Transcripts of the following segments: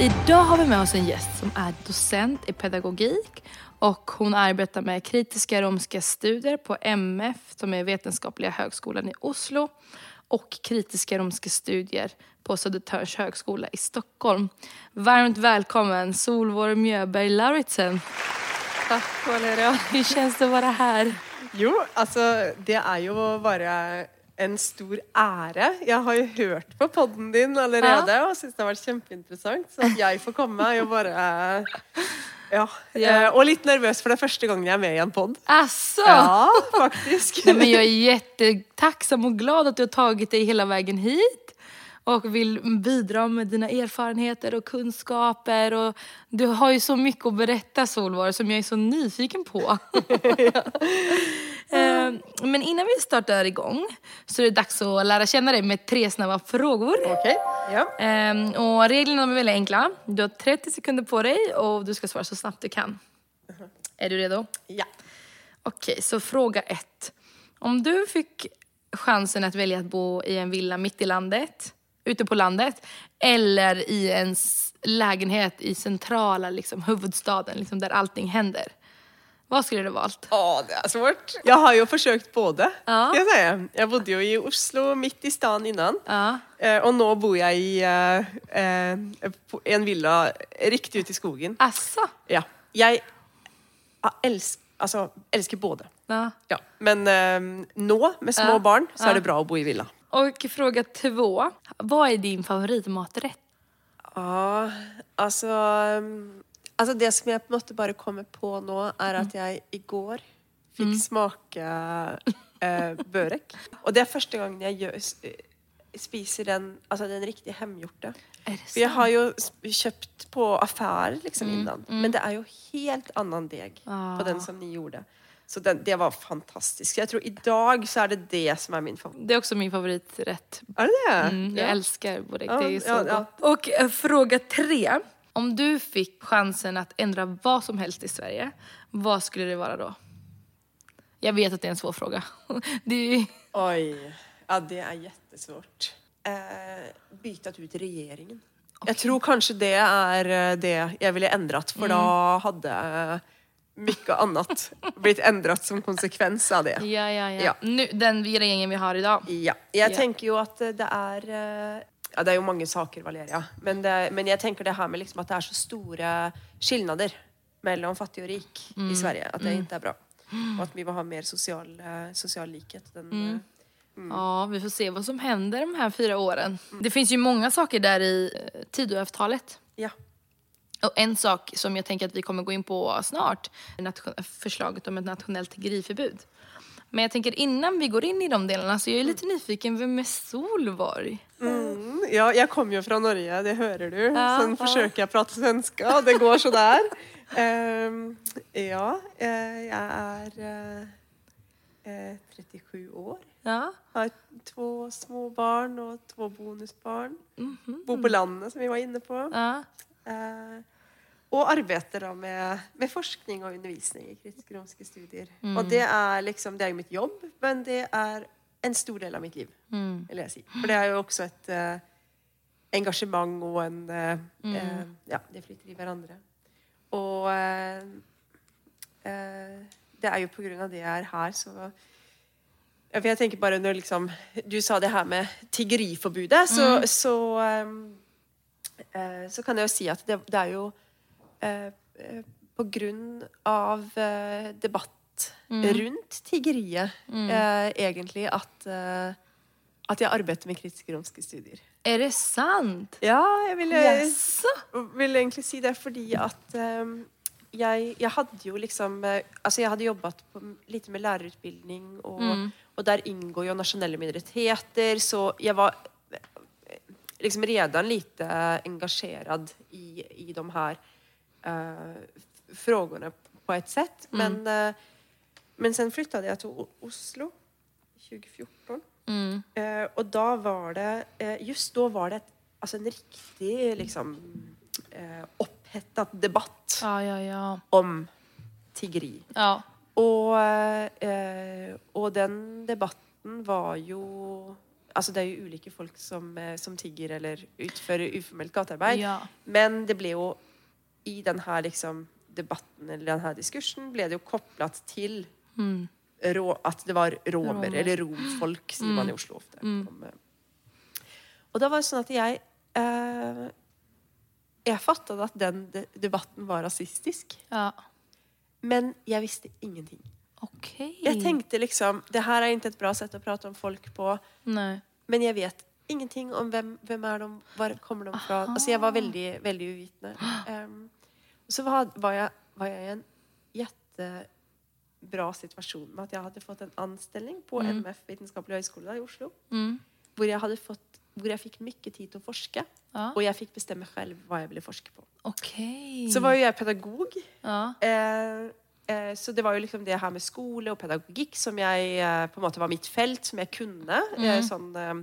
Idag har vi med oss en gäst som är docent i pedagogik och hon arbetar med kritiska romska studier på MF som är Vetenskapliga högskolan i Oslo och kritiska romska studier på Södertörns högskola i Stockholm. Varmt välkommen Solvor Mjöberg Lauritsen. Tack Valeria. Hur känns det att vara här? Jo, alltså det er jo bare en stor ære. Jeg har jo hørt på podden din allerede og syns det har vært kjempeinteressant. Så at jeg får komme, er jo bare ja. Ja. Eh, Og litt nervøs, for det er første gangen jeg er med i en pod. Asså! Ja, faktisk. Nej, men jeg er kjempetakknemlig og glad at du har tatt deg hele veien hit Og vil bidra med dine erfarenheter og kunnskaper. Og du har jo så mye å berette, Solvar som jeg er så nyfiken på. Eh, Men innan vi startar igång så är det dags att lära känna dig med tre snabba frågor. Okay. ja. Ehm, och reglerna är väldigt enkla. Du har 30 sekunder på dig och du ska svara så snabbt du kan. Är du redo? ja. Okej, så fråga ett. Om du fick chansen att välja att bo i en villa mitt i landet, ute på landet, eller i en lägenhet i centrala liksom, huvudstaden, liksom, där allting händer. Vad skulle du valt? Å, det er svårt. Jeg har jo forsøkt både. Ja. si. jeg bodde jo i Oslo, midt i staden innan. Ja. Eh, Og nå bor jeg i eh, eh, en villa riktig ute i skogen. Asså? Ja. Jeg altså, elsker både. Ja. Ja. Men eh, nå, med små Ja. barn, så Ja. er det bra å bo i villa. Och fråga två. Vad är din favoritmaträtt? Ja, altså um, Altså, det som jeg på en måte bare kommer på nå, er at jeg i går fikk smake eh, børek. Og det er første gangen jeg gjør, eh, spiser den, altså den riktig hjemgjorte. For jeg har jo kjøpt på affærer liksom innan, men det er jo helt annen deg på den som ni gjorde. Så den, det var fantastisk. Jeg tror i dag så er det det som er min favoritt. Det er også min favorittrett. Er det det? Mm, jeg burek, Ja, det er så ja, ja. gott. Och eh, fråga tre. Om du fikk chansen att ändra hva som helst i Sverige, hva skulle det være da? Jeg vet at det er en svår fråga. Det Oj, ja det er jättesvårt. Eh, bytet ut regjeringen. Jeg tror kanskje det er eh, det jeg ville endret, for da hadde mye annet blitt endret som konsekvens av det. ja, ja, ja. Ja. Nu, den regjeringen vi har i dag. Ja. Jeg tenker jo at det er Ja, det er jo mange saker, Valeria. Men, det, men jeg tenker det her med liksom at det er så store skillnader mellom fattig og rik i Sverige. At det ikke er bra. Og at vi må ha mer sosial, eh, sosial likhet. Den, eh, Ja, vi får se vad som händer de här fyra åren. Det finns ju många saker där i eh, Tidöavtalet. ja. Och en sak som jag tänker att vi kommer gå in på snart är förslaget om ett nationellt tiggeriförbud. Men jag tänker innan vi går in i de delarna så jag är lite nyfiken, vem är Solborg? Mm, ja, jeg kommer jo fra Norge, det hører du. Ja, Sånn forsøker jeg å prate svenska, og det går så der. Ehm, ja, eh, jeg er eh, eh, 37 år. Ja, Har to små barn og to bonusbarn. Mhm. Bor på landet, som vi var inne på. ja. Uh, og arbeider da med, med forskning og undervisning i kritiske romske studier. Og det er liksom, det er jo mitt jobb, men det er en stor del av mitt liv, Mm. vil jeg si. For det er jo også et eh, engasjement og en eh, eh, Ja, det flyter i hverandre. Og eh, eh, det er jo på grunn av det jeg er her, så ja, for jeg tenker bare når liksom Du sa det her med tiggeriforbudet, så, så ehm, eh, Så kan jeg jo si at det, det er jo eh, eh, på grunn av eh, debatt rundt tiggeriet, eh, egentlig, at, eh, at jeg arbeider med kritiske romske studier. Är det sant? Ja, jeg vil, yes. vil egentlig si det fordi at um, jeg, jeg hadde jo liksom eh, Altså, jeg hadde jobbet på, litt med lærerutbildning, og, og der inngår jo nasjonelle minoriteter, så jeg var eh, liksom redan lite engasjerad i, i de her uh, frågorna på ett sätt. Men, uh, men sen flyttade jag till O- Oslo 2014. Mm. Eh, och då var det, eh, just da var det et, altså en riktig liksom, eh, oppheta debatt Ja, ja, ja. om tiggeri. Ja. Och, eh, och den debatten var jo Altså det er jo ulike folk som, eh, som tigger eller utfører uformelt gatearbeid. Men det ble jo i denne liksom debatten eller denne diskursen ble det jo kopplat til Mm. Rå, at det var romer, eller romfolk, sier man i Oslo ofte. Mm. Eh, og da var det sånn at jeg eh, Jeg fattet at den debatten var rasistisk, ja. men jeg visste ingenting. Okay. Jeg tenkte liksom Det her er ikke et bra sett å prate om folk på, Nei. men jeg vet ingenting om hvem, hvem er de, hvor kommer de fra. Altså, jeg var veldig, veldig uvitende. Um, så var, var, jeg, var jeg en jättebra situasjon med at jeg hadde fått en anstelling på MF Vitenskapelig høgskole i Oslo. Mm. Hvor jeg, hadde fått, hvor jeg fikk mye tid til å forske. Ja. Og jeg fikk bestemme selv hva jeg ville forske på. Okay. Så var jo jeg pedagog. Ja. Eh, eh, så det var jo liksom det her med skole og pedagogikk som jeg eh, på en måte var mitt felt, som jeg kunne. Eh, sånn eh,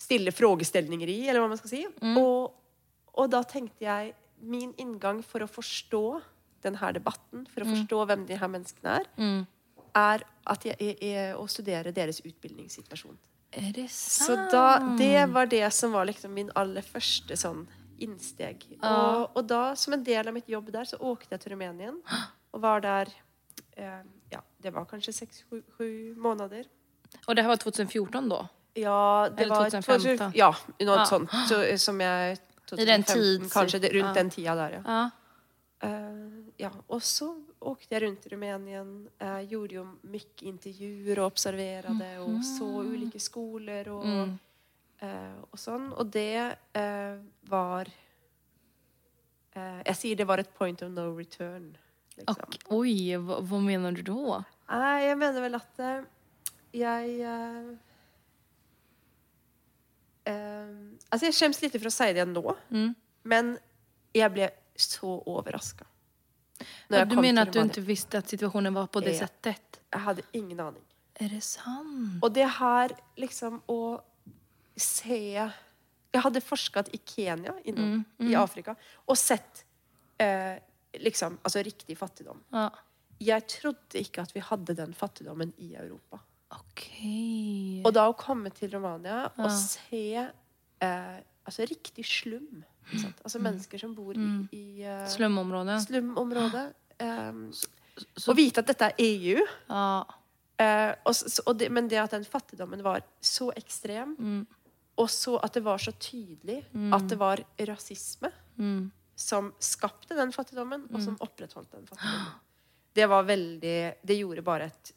stille frågestellinger i, eller hva man skal si. Og, og da tenkte jeg Min inngang for å forstå denne debatten, for å forstå hvem de her menneskene er, Mm. er, jeg, er, er å studere deres utbildningssituasjon. Er det sant? Så da, det var det som var liksom min aller første sånn innsteg. Og, og da, som en del av mitt jobb der, så åkte jeg til Rumänien. Og var der eh, Ja, det var kanskje seks-sju måneder. Og det her var 2014 da? Ja, det Eller var 2015. Ja, noe ah. sånt. Så, som jeg I den tid- Kanskje det, rundt ah. den tida der, ja. Ja. Eh, ja. Og så åkte jeg rundt i Rumänien. Uh, gjorde jo mye intervjuer og observerade og så ulike skoler og, Mm. eh, og sånn. Og det eh, var eh, Jeg sier det var et point of no return. Liksom. Och, oj, vad, vad menar du då? Eh, jeg mener vel at eh, jeg eh, eh, Altså, jeg skjemmes litt for å si det nå, Mm. men jeg ble så overraska. Du mener at du ikke visste at situasjonen var på det Ja. settet? Jeg hadde ingen aning. Er det sant? Og det her liksom å se Jeg hadde forsket i Kenya, innom, i Afrika, og sett eh, liksom, altså riktig fattigdom. Ja. Jeg trodde ikke at vi hadde den fattigdommen i Europa. Okej. Og da å komme til Romania og se eh, altså riktig slum? Altså mennesker som bor i, i uh, slumområdet. slumområdet. Um, og vite at dette er EU. Ja. Uh, og, og det, men det at den fattigdommen var så ekstrem, Mm. og så at det var så tydelig at det var rasisme Mm. som skapte den fattigdommen, og som opprettholdt den fattigdommen. Det var veldig Det gjorde bare et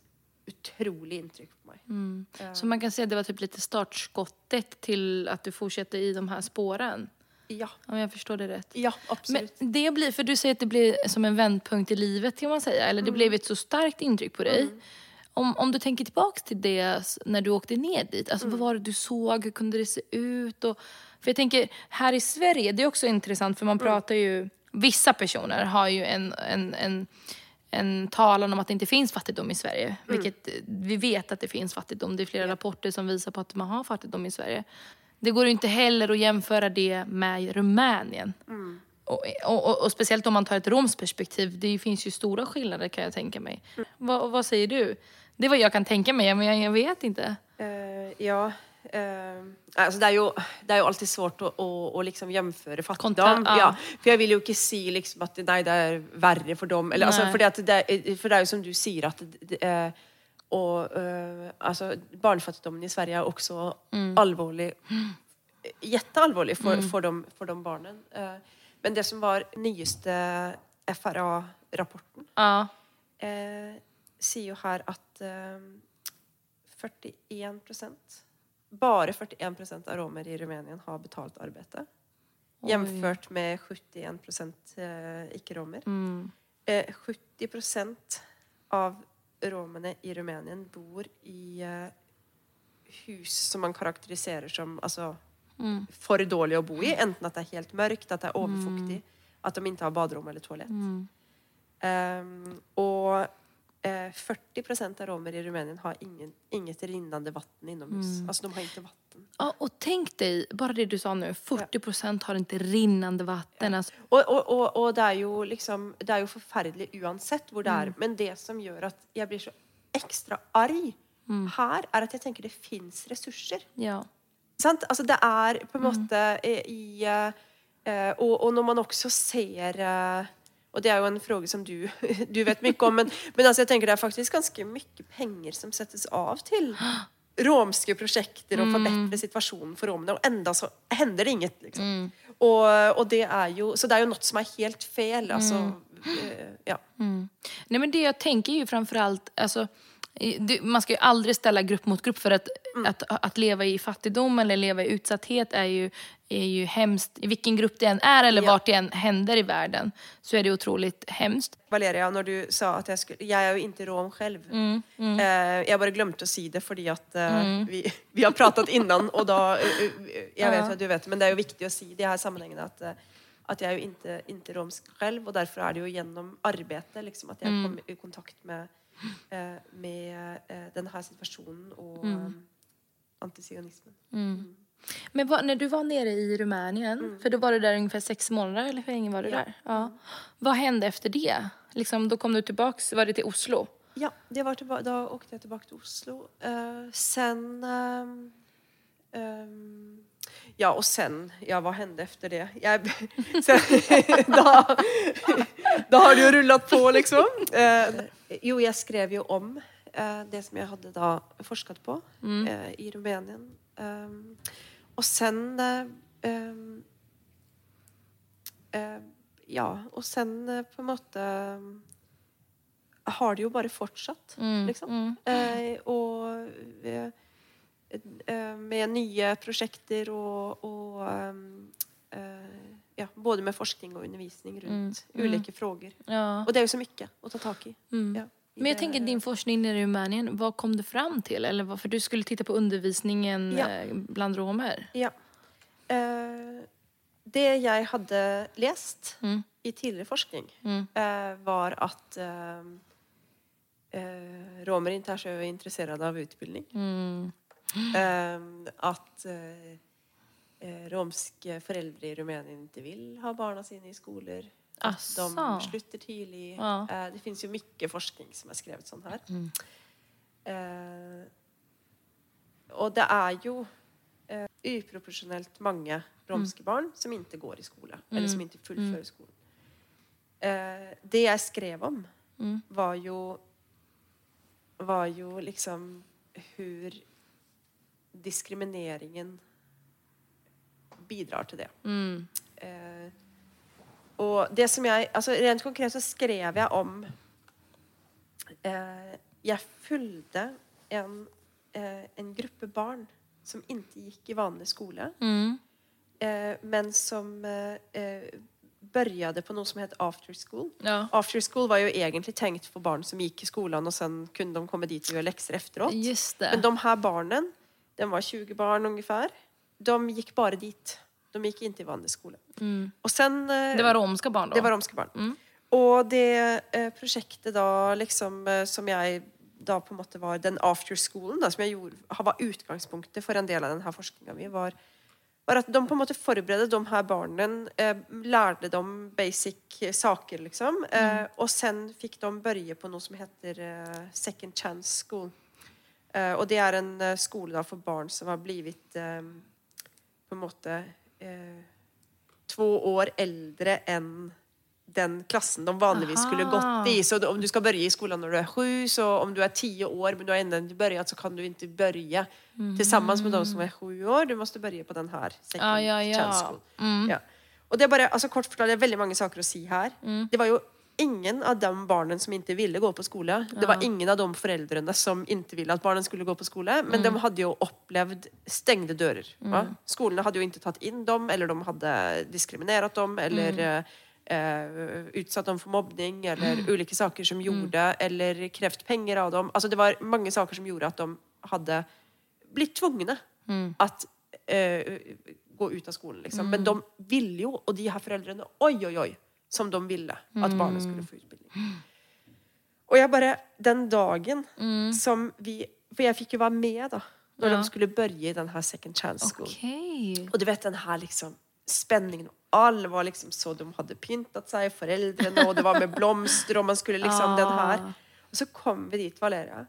utrolig inntrykk på meg. Mm. Så man kan si at det var typ litt startskottet til at du fortsetter i de her spåren? Ja. Om jag förstår det rätt. Ja, Men absolutt. det blir, för du säger att det blir som en vändpunkt i livet kan man säga, eller det blev ett så starkt intryck på dig. Om, om du tänker tillbaka till det när du åkte ner dit, alltså vad var det du såg, hur kunde det se ut? Och, för jag tänker, här i Sverige, det är också intressant för man pratar ju, vissa personer har ju en, en, en, en talan om att det inte finns fattigdom i Sverige. Vilket eh, vi vet att det finns fattigdom, det är flera rapporter som visar på att man har fattigdom i Sverige. Det går inte heller att jämföra det med Rumänien. Och, och, och, och speciellt om man tar ett romskt perspektiv, det finns ju stora skillnader kan jag tänka mig. Vad, vad säger du? Det är vad jag kan tänka mig, men jag, jag vet inte. Uh, ja. Uh, altså det, er jo, det er jo alltid svårt å, å, å liksom gjemføre fattigdom. Kontra- ja. ja. For jeg vil jo ikke si liksom at nei, det er verre for dem. Eller, altså, det, for det er jo som du sier at det, eh, og, eh, altså, Barnefattigdommen i Sverige er også alvorlig. Jättealvorlig for, for, de, for de barna. Eh, men det som var nyeste FRA-rapporten Ja. eh, sier jo her at eh, 41 Bare 41 av romer i Rumänien har betalt arbeidet. Jevnført med 71 eh, ikke-romer. Mm. Eh, 70% av romene i Rumænien bor i eh, hus som man karakteriserer som altså, Mm. for dårlig å bo i. Enten at det er helt mørkt, at det er overfuktig, at de ikke har baderom eller toalett. Mm. Um, og uh, 40% av romer i Rumænien har ingen, inget rinnende vatten innomhus. Mm. Alltså de har inte vatten. Ja, och tänk dig, bara det du sa nu, 40% har inte rinnande vatten. Alltså, Og, og, og, og det er jo liksom Det er jo forferdelig uansett hvor det er. Mm. Men det som gjør at jeg blir så ekstra arg Mm. her, er at jeg tenker det fins ressurser. ja. Sant? Altså det er på en Mm. måte eh, i uh, og, og når man også ser uh, Og det er jo en fråge som du, du vet mye om, men, men altså jeg tenker det er faktisk ganske mye penger som settes av til romske prosjekter og forbedre situasjonen for romene, og enda så hender det inget. Liksom. Og, og det er jo Så det er jo noe som er helt fel. Altså eh, Ja. Nej men det jeg tenker jo framfor alt, altså det- man ska ju aldrig ställa grupp mot grupp för att, att, att leva i fattigdom eller leva i utsatthet är ju, är ju hemskt. I vilken grupp det än är eller Ja. vart det än händer i världen så är det otroligt hemskt. Valeria, når du sa at jeg skulle jag er jo ikke rom selv. Mm, Eh, jeg bare glemte å si det fordi at eh, vi, vi har pratet innan, og da eh, eh, Jeg vet at du vet, men det er jo viktig å si i de her sammenhengene at, eh, at jeg er jo ikke, ikke romsk selv, og derfor er det jo gjennom arbeidet liksom, at jeg kom i kontakt med, eh, med eh, denne situasjonen og eh, antisionismen. Men vad, när du var nere i Rumänien, for da var du der ungefär seks måneder eller hur länge var du Ja. der? Ja. Vad hendte efter det? Liksom, da kom du tilbake, var det til Oslo? Ja, det var tilba da åkte jeg tilbake til Oslo. Uh, sen um, ehm, Ja, og sen Ja, hva hendte efter det? Jeg, sen, da, da har det jo rullet på, liksom. Eh, jo, jeg skrev jo om eh, det som jeg hadde da forsket på eh, i Rumänien. Um, og sen um, eh, Ja, og sen på en måte har det jo bare fortsatt, liksom. Eh, og med nye prosjekter og, og eh, eh, ja, både med forskning og undervisning rundt ulike frågor. Ja. Og det er jo så mye å ta tak i. Ja, i Men jeg tenker din forskning i Rumænien, hva kom du fram til? Eller varför du skulle titta på undervisningen Ja. eh, bland romer? Ja. Uh, det jeg hadde lest Mm. i tidligere forskning, Mm. eh, var at uh, eh, romer ikke er så interessert av utbildning. Mm. Eh, at eh, eh, romske foreldre i Rumænien ikke vil ha barna sine i skoler. At Asså. de slutter tidlig. Ja. Eh, det fins jo mye forskning som er skrevet sånn her. Eh, og det er jo eh, uproporsjonelt mange romske barn som ikke går i skole. Eller som ikke fullfører skolen. Eh, det jeg skrev om, var jo var jo liksom hvor diskrimineringen bidrar til det. Mm. Eh, og det som jeg altså Rent konkret så skrev jeg om eh, Jeg fulgte en, eh, en gruppe barn som ikke gikk i vanlig skole, Mm. eh, men som eh, eh, på noe som het after school. Ja. After school var jo egentlig tenkt for barn som gikk i skolen, og sen kunne de komme dit og gjøre lekser efteråt. Men de her barnen, de var 20 barn ungefär, de gikk bare dit. De gikk inn i vanlig skole. Og sen, eh, Mm. det var romska barn då? det var romske barn. Mm. Og det eh, prosjektet da liksom eh, som jeg da på en måte var den afterschoolen da, som jeg gjorde, var utgangspunktet for en del av denne forskninga mi, var, var at de på en måte forberedte de her barna, eh, lærte dem basic saker, liksom. Eh, og sen fikk de børje på noe som heter Second Chance School. Eh, og det er en eh, skole da for barn som har blitt eh, på en måte två år eldre enn den klassen de vanligvis skulle gått i. Så om du skal begynne i skolen når du er sju, så om du er ti år, men du har ennå ikke begynt, så kan du ikke begynne sammen med de som er sju år. Du måtte begynne på den her second Ja, ja. Mm. Ja. Og det er bare, altså kort fortalt, det er veldig mange saker å si her. Det var jo ingen av de barna som ikke ville gå på skole. Det var ingen av de foreldrene som ikke ville at barna skulle gå på skole. Men de hadde jo opplevd stengte dører. Va? Skolene hadde jo ikke tatt inn dem, eller de hadde diskriminert dem, eller mm. eh, utsatt dem for mobbing, eller ulike saker som gjorde, eller krevd penger av dem. Altså det var mange saker som gjorde at de hadde blitt tvungne at eh, gå ut av skolen. Liksom. Men de ville jo, og de her foreldrene Oi, oi, oi! Som de ville at barnet skulle få utbildning. Og jeg bare Den dagen som vi For jeg fikk jo være med, da. Når Ja. de skulle begynne i den her Second Chance School. Okay. Og du vet den her liksom spenningen. Og alle var liksom så De hadde pyntet seg, foreldrene, og det var med blomster, og man skulle liksom den her. Og så kom vi dit, Valeria.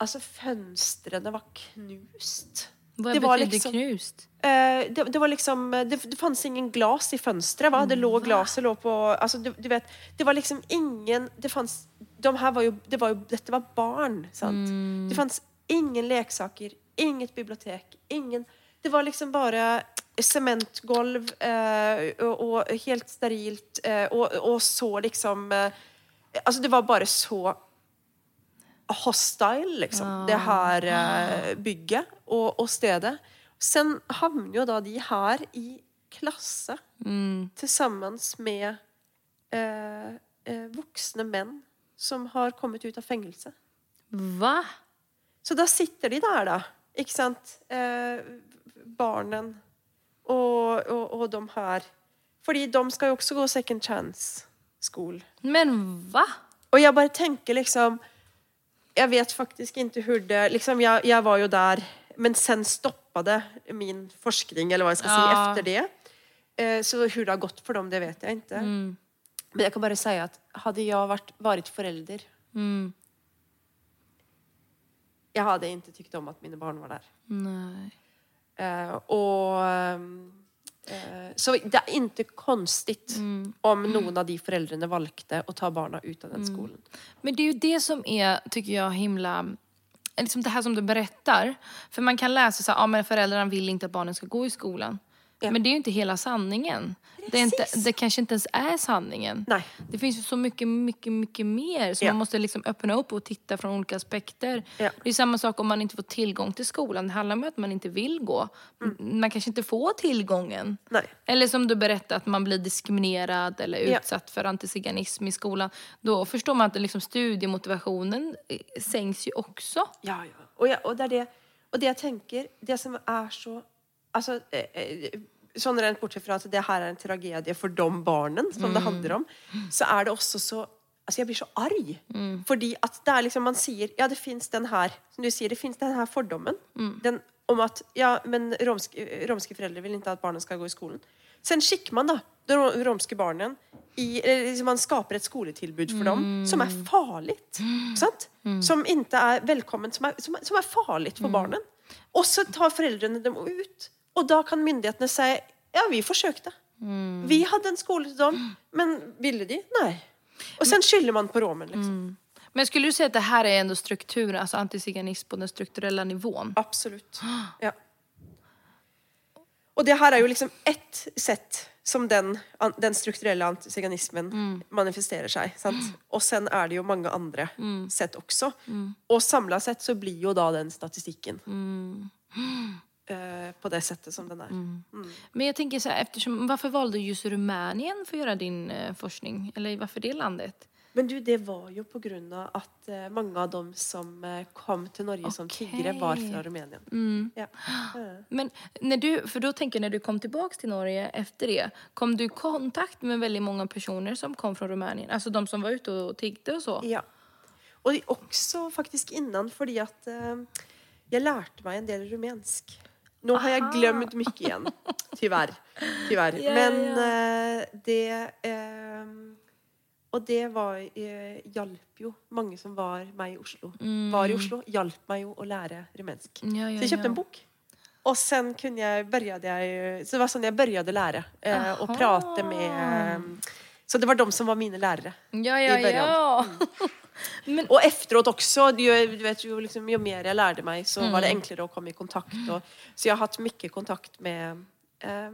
Altså, fønstrene var knust. Hva Det var betyder liksom- knust? Eh, det, det var liksom Det, det fanns ingen glas i fønsteret. Va? Det lå glaset lå på altså, du, du vet, Det var liksom ingen det fanns, de her var jo, det var jo, Dette var barn. Sant? Det fanns ingen leksaker, inget bibliotek, ingen Det var liksom bare sementgolv eh, og, og helt sterilt. Eh, og, og så liksom eh, Altså, det var bare så hostile, liksom. Det her eh, bygget og, og stedet. Sen havner jo da de her i klasse Mm. sammen med eh, eh, voksne menn som har kommet ut av fengsel. Hva? Så da sitter de der, da. Ikke sant? Eh, barnen og, og, og de her. Fordi de skal jo også gå second chance school. Men hva? Og jeg bare tenker liksom Jeg vet faktisk ikke hvor det liksom, jeg, jeg var jo der, men sen stoppade min forskning, eller hva jeg skal si, Ja. efter det. Eh, så hvor det har gått for dem, det vet jeg ikke. Mm. Men jeg kan bare si at hadde jeg vært, vært forelder Mm. Jeg hadde ikke tykt om at mine barn var der. Nei. Eh, og eh, Så det er ikke konstigt om noen av de foreldrene valgte å ta barna ut av den skolen. Men det er jo det som er, tycker jeg, himla... Liksom det här som du berättar. För man kan läsa så här, ah, men föräldrarna vill inte att barnen ska gå i skolan. Ja. Men det är ju inte hela sanningen. Det, är inte, det kanske inte ens är sanningen. Nej. Det finns ju så mycket, mycket, mycket mer. Så Ja. man måste liksom öppna upp och titta från olika aspekter. Ja. Det är samma sak om man inte får tillgång till skolan. Det handlar om att man inte vill gå. Man kanske inte får tillgången. Nej. Eller som du berättade, att man blir diskriminerad eller utsatt för antiziganism i skolan. Då förstår man att liksom studiemotivationen eh, sänks ju också. Ja, ja. Och, jag, och, er det, og det jeg tenker Det som er så altså, eh, eh, Sånn rent bortsett fra at det her er en tragedie for de barnen som det handler om, så er det også så Altså, jeg blir så arg. Fordi at det er liksom Man sier Ja, det fins den her Som du sier, det fins den her fordommen. Den om at Ja, men romske, romske foreldre vil ikke at barna skal gå i skolen. Sen skikker man da de romske barna i liksom Man skaper et skoletilbud for dem som er farlig. Sant? Som ikke er velkomment, som er, som er, som er farlig for barna. Og så tar foreldrene dem ut. Og da kan myndighetene si ja, vi forsøkte. Vi hadde en skole til dem, men ville de? Nei. Og sen skylder man på romen. liksom. Men skulle du si at det her er ändå strukturen, altså antiziganism på den strukturelle nivåen? Absolutt. Ja. Og det her er jo liksom ett sett som den, den strukturelle antiziganismen manifesterer seg. Sant? Og sen er det jo mange andre sett også. Og samla sett så blir jo da den statistikken eh, på det settet som den er. Men jag tänker så här, eftersom, varför valde du just Rumänien för att göra din eh, forskning? Eller varför det landet? Men du, det var jo på grunn av at uh, mange av dem som uh, kom til Norge som tiggere, var fra Rumänien. Ja. Eh. Men når du, for da tenker jeg når du kom tilbake til Norge etter det, kom du i kontakt med veldig mange personer som kom fra Rumænien? Altså de som var ute og tiggde og så? Ja. Og også faktisk innan, fordi at uh, jeg lærte meg en del rumensk. Nå har jeg glemt mye igjen. Tyverr. Tyvärr. Ja, Men eh, det eh, Og det var, uh, hjalp jo mange som var meg i Oslo. Var i Oslo, hjalp meg jo å lære rumensk. Mm. Ja, ja, Så jeg kjøpte en bok. Og sen kunne jeg, började jeg, så det var sånn jeg begynte å lære. Uh, og prate med eh, Så det var de som var mine lærere. Ja, ja, I ja. Men, Og efteråt også. Du, vet, jo, liksom, jo mer jeg lærte meg, så var det Mm. enklere å komme i kontakt. Og, så jeg har hatt mye kontakt med eh,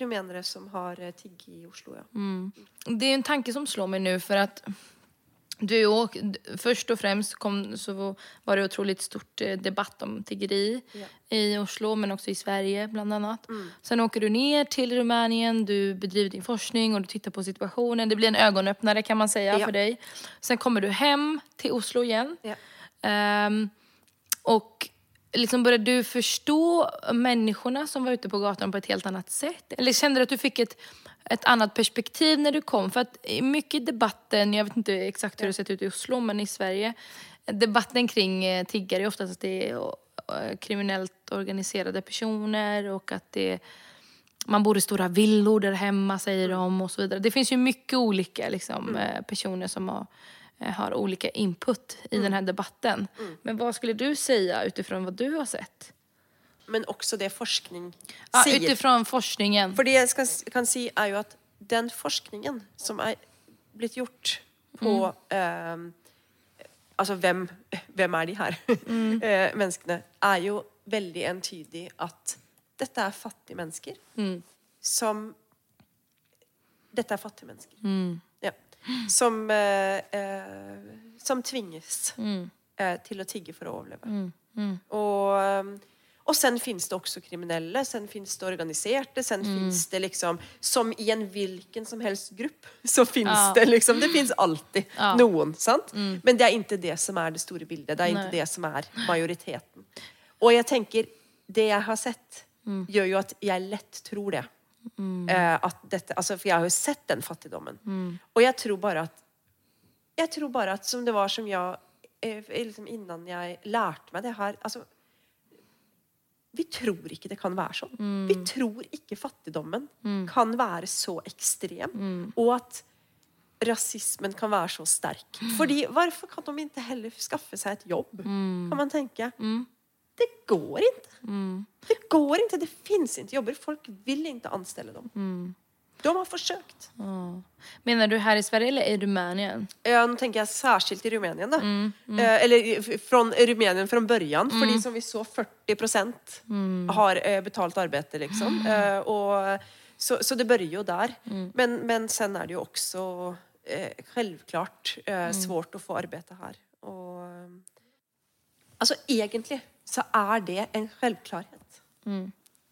rumenere som har eh, tigget i Oslo. Ja. Mm. det er en tanke som slår meg nå, for att du åk, först och främst kom, så var det otroligt stort eh, debatt om tiggeri Ja. i Oslo men också i Sverige bland annat. Sen åker du ner till Rumänien, du bedriver din forskning och du tittar på situationen. Det blir en ögonöppnare kan man säga Ja. för dig. Sen kommer du hem till Oslo igen. Ja. Um, och liksom började du förstå människorna som var ute på gatan på ett helt annat sätt? Eller kände du att du fick ett, ett annat perspektiv när du kom? För att i mycket debatten, jag vet inte exakt hur det sett ut i Oslo, men i Sverige, debatten kring eh, tiggare är oftast att det är eh, kriminellt organiserade personer och att det man bor i stora villor där hemma säger de och så vidare. Det finns ju mycket olika liksom, eh, personer som har, har olika input i den här debatten. Men vad skulle du säga utifrån vad du har sett? Men også det forskning Ja, sier. utifrån forskningen. For det jeg skal, kan si, er jo at den forskningen som er blitt gjort på eh, Altså hvem, hvem er de her eh, menneskene? Er jo veldig entydig at dette er fattige mennesker som Dette er fattige mennesker. Ja. Som, eh, eh, som tvinges eh, til å tigge for å overleve. Og, eh, og sen finnes det også kriminelle, sen finnes det organiserte, sen finnes det liksom Som i en hvilken som helst gruppe, så finnes Ja. det liksom Det finnes alltid Ja. noen, sant? Men det er ikke det som er det store bildet. Det er ikke det som er majoriteten. Og jeg tenker, det jeg har sett, gjør jo at jeg lett tror det. Eh, at dette, altså, for jeg har jo sett den fattigdommen. Og jeg tror bare at Jeg tror bare at som det var som jeg eh, liksom Innan jeg lærte meg det her altså, Vi tror ikke det kan være sånn. Vi tror ikke fattigdommen kan være så ekstrem. Og at rasismen kan være så sterk. Fordi Hvorfor kan de ikke heller skaffe seg et jobb? Kan man tenke. Det går ikke. Det går ikke. Det fins ikke jobber. Folk vil ikke anstelle dem. De har forsøkt. Mener du her i Sverige eller i Rumänien? Ja, nå tenker jeg særskilt i Rumänien. Da. Eh, eller i- f- fra børjan. fra början. Fordi som vi så, 40 mm. har eh, betalt arbeid, liksom. Eh, og, så, så det begynner jo der. Men, men sen er det jo også eh, selvklart eh, svårt å få arbeid her. Og eh, Altså, egentlig så er det en selvklarhet.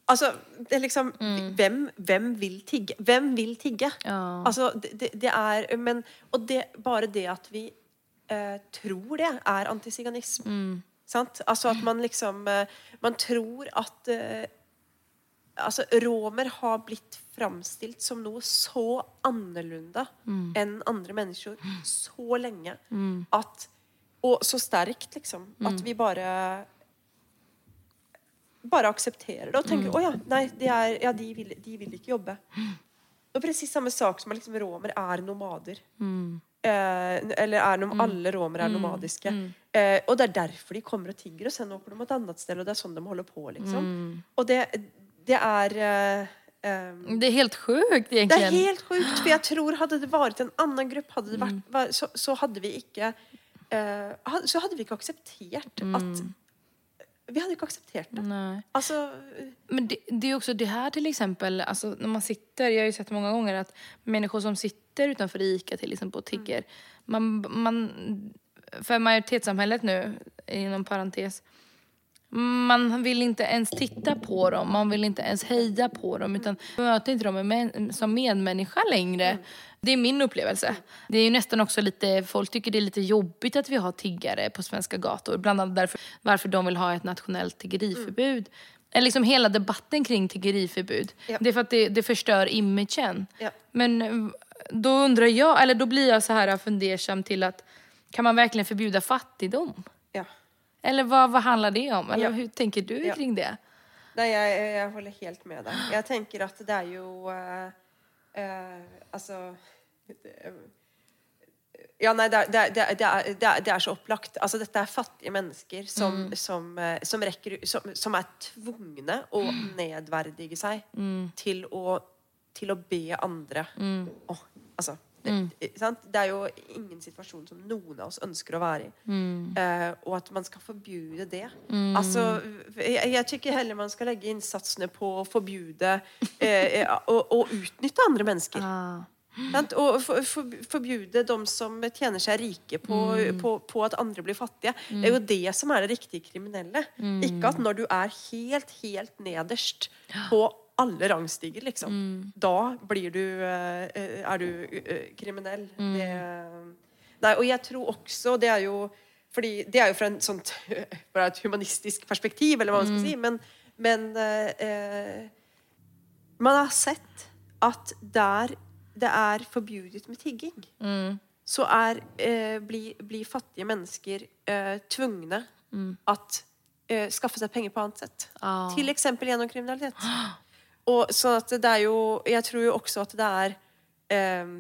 Altså, det er liksom hvem, hvem vil tigge? Hvem vil tigge? Ja. Altså, det, det, er Men Og det, bare det at vi eh, tror det, er antisiganisme. Sant? Altså at man liksom eh, Man tror at eh, Altså, romer har blitt framstilt som noe så annerledes enn andre mennesker så lenge at Og så sterkt, liksom. At vi bare bare aksepterer det og tenker å ja, nei, de, er, ja, de, vil, de vil ikke jobbe. Og presis samme sak som at liksom, romer er nomader. Eh, eller er nom alle romere er nomadiske. Eh, og det er derfor de kommer og tigger, og så åker de et annet sted, og det er sånn de holder på. liksom. Og det, det er eh, Um, Det er helt sjukt egentlig. det er helt sjukt, for jeg tror hadde det vært en annen gruppe, hadde det vært, så, så hadde vi ikke uh, Så hadde vi ikke akseptert at Vi hadde ikke akseptert det. Nej. Altså Men det, det är också det här till exempel, alltså när man sitter, jag har ju sett många gånger att människor som sitter utanför ICA till exempel och tigger, man, man, för majoritetssamhället nu, inom parentes, man vill inte ens titta på dem, man vill inte ens heja på dem utan man möter inte dem med, som medmänniska längre. Det är min upplevelse. Det är ju nästan också lite, folk tycker det är lite jobbigt att vi har tiggare på svenska gator. Bland annat därför varför de vill ha ett nationellt tiggeriförbud. Eller liksom hela debatten kring tiggeriförbud. Ja. Det är för att det, det förstör imagen. Ja. Men eh, då undrar jag, eller då blir jag så här fundersam till att kan man verkligen förbjuda fattigdom? Ja. Eller hva, hva handler det om? Eller Ja. hur tenker du Ja. kring det? Nei, jeg, jeg holder helt med deg. Jeg tenker at det er jo uh, uh, Altså det- Ja, nei, det er, det, er, er, det, er, så opplagt. Altså, dette er fattige mennesker som, som, eh, som, rekker, som, er tvungne å nedverdige seg til, å, til å be andre Åh, altså, det, sant? det er jo ingen situasjon som noen av oss ønsker å være i. Eh, og at man skal forbude det. Altså, jeg, jeg tykker heller man skal legge innsatsene på å forbjude uh, og, og, utnytte andre mennesker. Ah. Sant? Og for, for, forbjude de som tjener seg rike på, på, på at andre blir fattige. Det er jo det som er det riktige kriminelle. Ikke at når du er helt, helt nederst på alle rangstiger, liksom. Da blir du eh, Er du eh, kriminell. Det, nei, og jeg tror også Det er jo fordi det er jo fra sånt, fra et humanistisk perspektiv, eller hva man skal si. Men, men eh, man har sett at der det er forbudet med tigging, så er, eh, blir, bli fattige mennesker eh, tvungne at eh, skaffe seg penger på annet sett. Ah. Til eksempel gjennom kriminalitet. Og at det er jo Jeg tror jo også at det er eh,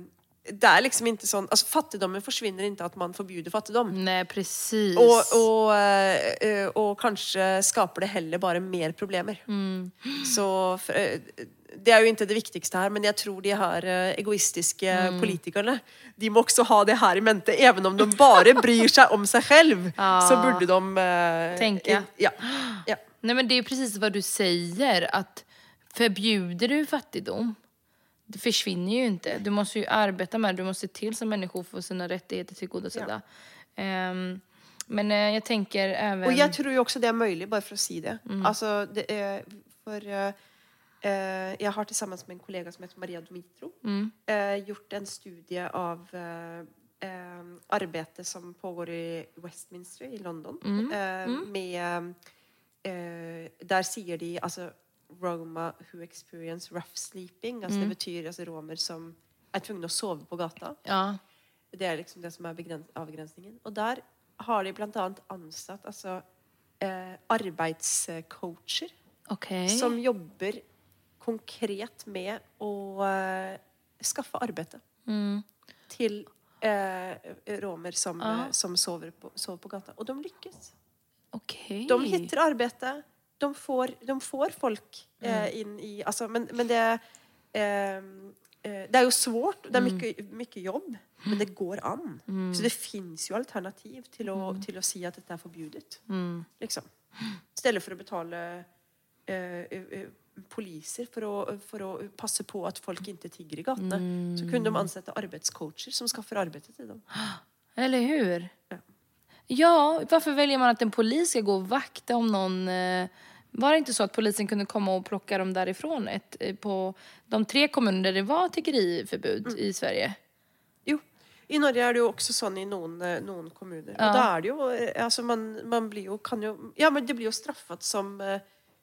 Det er liksom ikke sånn Altså Fattigdommen forsvinner ikke at man forbyr fattigdom. Nei, precis. Og, og, eh, eh, og kanskje skaper det heller bare mer problemer. Så eh, Det er jo ikke det viktigste her, men jeg tror de her egoistiske egoistiske politikerne De må også ha det her i mente. Even om de bare bryr seg om seg selv, så burde de Tenke. Ja. ja. Nei, men det är precis hva du sier. att förbjuder du fattigdom det försvinner ju inte. Du måste ju arbeta med det. Du måste se till så människor får sina rättigheter tillgodosedda. Um, men uh, jeg tenker even... Og jeg tror jo også det er mulig, bare for å si det. Mm. Altså, det er, for uh, uh, jeg har sammen med en kollega som heter Maria Domitro, Mm. eh, gjort en studie av eh, eh, arbeidet som pågår i Westminster i London. Mm. Eh, med eh, Der sier de altså Roma who experience rough sleeping. Altså Mm. Det betyr altså romer som er tvungne å sove på gata. Ja. Det er liksom det som er avgrensningen. Og der har de annet ansatt altså, eh, arbeidscoacher okay. som jobber konkret med å eh, skaffe arbeid Mm. til eh, romer som, Ja. eh, som sover, på, sover på gata. Og de lykkes. Okay. De hittar arbete. De får, de får folk Mm. eh, inn i altså, men, men det eh, eh, Det er jo svårt. Det er Mm. mye, mye jobb. Men det går an. Så det fins jo alternativ til å, Mm. til å si at dette er forbudet. Liksom. I stedet for å betale eh, eh, eh, poliser for å, for å passe på at folk ikke tigger i gatene. Så kunne de ansette arbeidscoacher som skaffer arbeidet til dem. Eller hur? Ja. Varför väljer man att en polis ska gå och vakta om någon... Eh, var det inte så att polisen kunde komma och plocka dem därifrån ett, eh, på de tre kommuner där det var tiggeriförbud Mm. i Sverige? Jo. I Norge er det jo også sånn i noen, eh, noen kommuner. Ja. Og da er det jo eh, altså man, man blir jo, kan jo Ja, men det blir jo straffet som eh,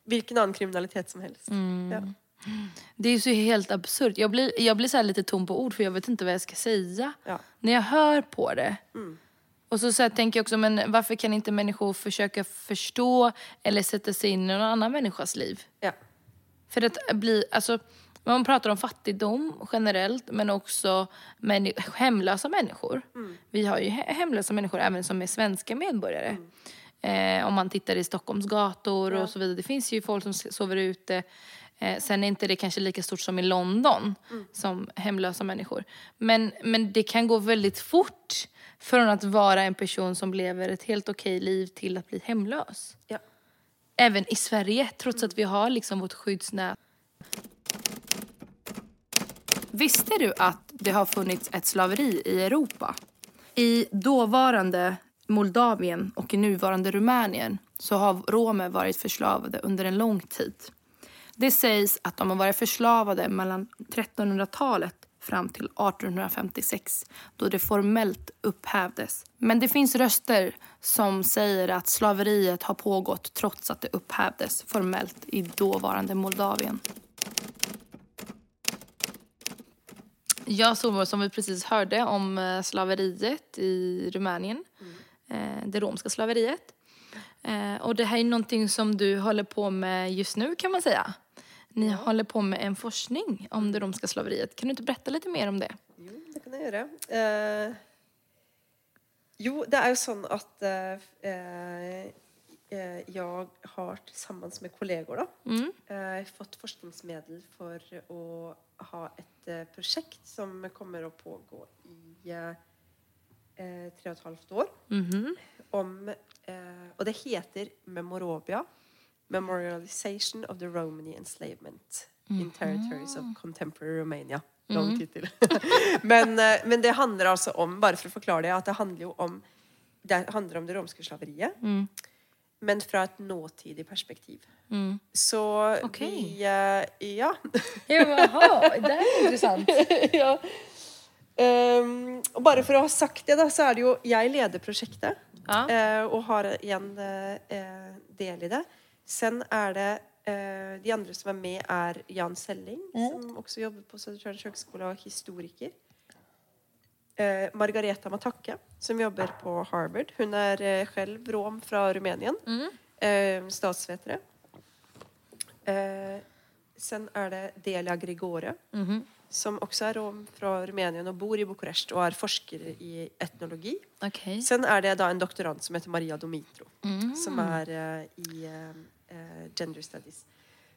hvilken annen kriminalitet som helst. Mm. Ja. Det är ju så helt absurt. Jag blir, jag blir så här lite tom på ord för jag vet inte vad jag ska säga. Ja. När jag hör på det. Mm. Och så, så här, tänker jag också, men varför kan inte människor försöka förstå eller sätta sig in i någon annan människas liv? ja. För att bli, alltså, man pratar om fattigdom generellt men också männi- hemlösa människor. Vi har ju he- hemlösa människor även som är svenska medborgare. Eh, om man tittar i Stockholms gator och så vidare. Det finns ju folk som sover ute. Eh, sen är inte det kanske lika stort som i London som hemlösa människor. Men, men det kan gå väldigt fort från att vara en person som lever ett helt okej liv till att bli hemlös ja. även i Sverige, trots att vi har liksom vårt skyddsnät. Visste du att det har funnits ett slaveri i Europa? I dåvarande Moldavien och i nuvarande Rumänien så har romer varit förslavade under en lång tid. Det sägs att de har varit förslavade mellan 1300-talet fram till 1856 då det formellt upphävdes. Men det finns röster som säger att slaveriet har pågått trots att det upphävdes formellt i dåvarande Moldavien. Ja, så som vi precis hörde om eh, slaveriet i Rumänien. Mm. det romska slaveriet. Eh, och det här är någonting som du håller på med just nu kan man säga. Ni håller på med en forskning om det romska slaveriet. Kan du inte berätta lite mer om det? Jo, det kan jeg gjøre. Eh, jo, det er jo sånn at eh, eh, jeg har sammen med kolleger da, Mm. eh, fått forskningsmedel for å ha et eh, prosjekt som kommer å pågå i eh, tre og et halvt år. Mhm. Om, eh, og det heter Memorovia. Memorialization of the Romany enslavement in territories of contemporary Romania. Lang tittel. men, eh, men det handler altså om, bare for å forklare det, at det handler jo om det handler om det romske slaveriet. Mm. Men fra et nåtidig perspektiv. Mm. Så okay. vi uh, Ja. Jaha, det er interessant. ja. Um, og bare for å ha sagt det, da, så er det jo Jeg leder prosjektet. Ja. Uh, og har igjen eh, del i det. Sen er det eh, De andre som er med, er Jan Selling, som også jobber på Södertörns høgskole og historiker. Eh, Margareta Matakke, som jobber på Harvard. Hun er eh, selv rom fra Rumenien. Eh, statsvetere. Eh, sen er det Delia Grigore, som også er rom fra Rumenien og bor i Bucuresti og er forsker i etnologi. Okay. Sen er det da en doktorant som heter Maria Domitro, som er eh, i eh, gender studies.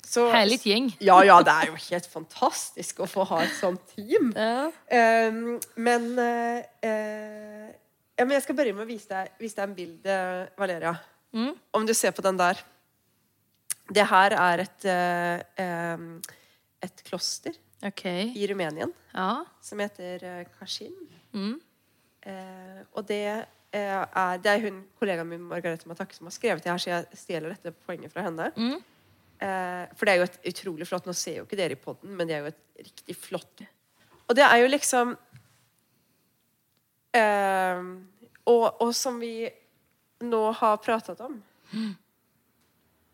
Så, Herlig gjeng. Ja, ja, det er jo helt fantastisk å få ha et sånt team. Ja. Um, men, uh, eh, ja, men jeg skal begynne med å vise deg, vise deg en bilde, Valeria. Om du ser på den der. Det her er et, uh, um, et kloster okay. i Rumenien Ja. som heter eh, Kashin. Mm. Uh, og det eh, er, det er hun kollegaen min Margarete Matak som har skrevet det her, så jeg stjeler dette poenget fra henne. Mm. Eh, for det er jo et utrolig flott Nå ser jo ikke dere i podden, men det er jo et riktig flott Og det er jo liksom eh, og, og som vi nå har pratet om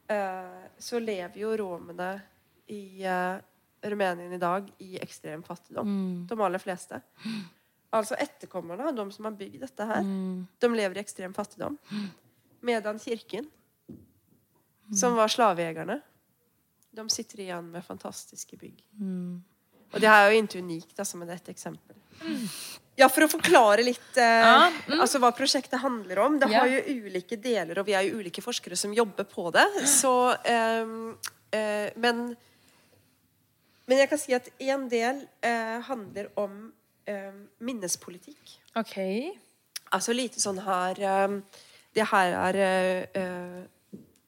eh, Så lever jo romene i uh, Rumenien i dag i ekstrem fattigdom. De aller fleste. Altså etterkommerne av de som har bygd dette her, de lever i ekstrem fattigdom. Medan kirken, som var slavejegerne, de sitter igjen med fantastiske bygg. Og det her er jo ikke unikt, altså, men det er et eksempel. Ja, For å forklare litt eh, altså, hva prosjektet handler om. Det Ja. har jo ulike deler, og vi er jo ulike forskere som jobber på det. Så, eh, eh, men, men jeg kan si at en del eh, handler om eh, minnespolitikk. Ok. Altså lite sånn her eh, Det her er eh,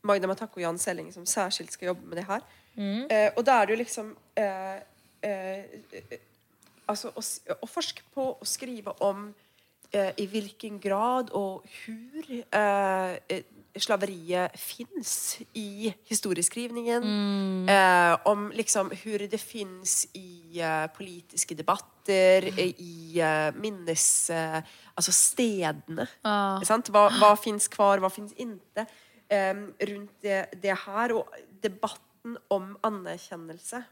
Magna Magda Matakke og Jan Selling som særskilt skal jobbe med det her. Eh, og da er det jo liksom eh, eh, eh, Altså å, å forske på og skrive om eh, i hvilken grad og eh, eh, slaveriet fins i historieskrivningen. Eh, om liksom hvor det fins i eh, politiske debatter, mm. i eh, minnes... Eh, altså stedene. Ah. Sant? Hva, hva fins kvar, hva fins ikke? Eh, rundt det, det her, og debatten om anerkjennelse.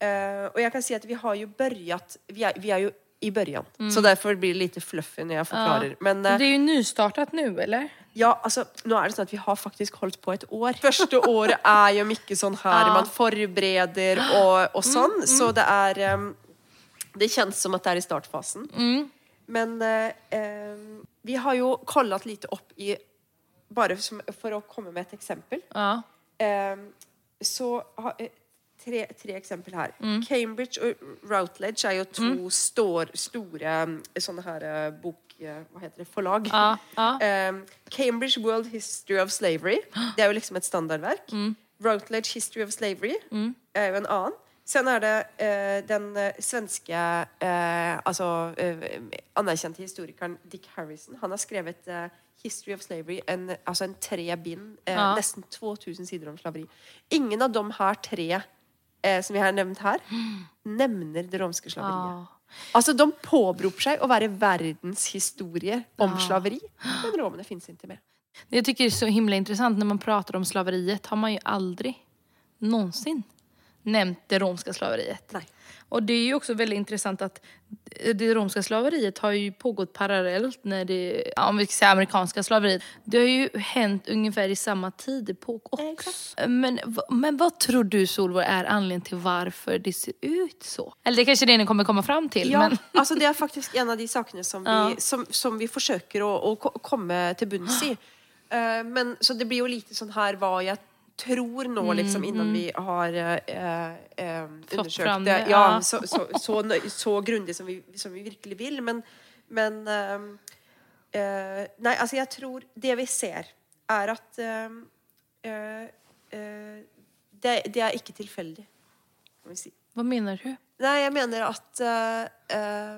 Eh, og jeg kan si at vi har jo børjat Vi vi er jo i början, så derfor blir det lite fluffy når jeg forklarer. Men eh, Det er jo nystartet nå, eller? Ja, altså, nå er det sånn at vi har faktisk holdt på et år. Første året er jo mye sånn her man forbereder og, og sånn, så det er um, Det kjennes som at det er i startfasen. Men eh, vi har jo kollat lite opp i Bare som, for å komme med et eksempel. Ja. Ehm, så ha, eh, tre, tre eksempel her. Cambridge og Routledge er jo to stor, store mm, sånne her eh, bok... Hva heter det? Forlag. Ah, ah. Um, Cambridge World History of Slavery. Det er jo liksom et standardverk. Routledge History of Slavery er jo en annen. Sen er det uh, den eh, svenske uh, altså uh, anerkjente historikeren Dick Harrison. Han har skrevet History of Slavery, en, altså en tre bind, Ja. nesten 2000 sider om slaveri. Ingen av de her tre som vi har nevnt her, nevner det romske slaveriet. Ja. Altså, De påberoper seg å være verdenshistorie om slaveri, men romene fins ikke med. Det jag tycker är så himla intressant när man pratar om slaveriet har man ju aldrig någonsin nämnt det romska slaveriet. Nej. Och det är ju också väldigt intressant att det romska slaveriet har ju pågått parallellt när det, om vi ska säga amerikanska slaveriet. Det har ju hänt ungefär i samma tid också. Men, v- men vad tror du Solvor är anledningen till varför det ser ut så? Eller det är kanske det ni kommer komma fram till. Ja, Men, alltså Det er faktisk en av de sakerna som vi, Ja. som, som vi forsøker å, å ko- komme til bunns i. Eh, men, så det blir jo lite sånn her hva jeg tror nå, liksom, innan vi har eh, eh, undersøkt det. Ja, så, så, så, så grundig som vi, som vi virkelig vil. Men, men eh, eh, Nei, altså, jeg tror Det vi ser, er at eh, eh, det, det er ikke tilfeldig, kan vi si. Hva mener du? Nei, jeg mener at uh, eh,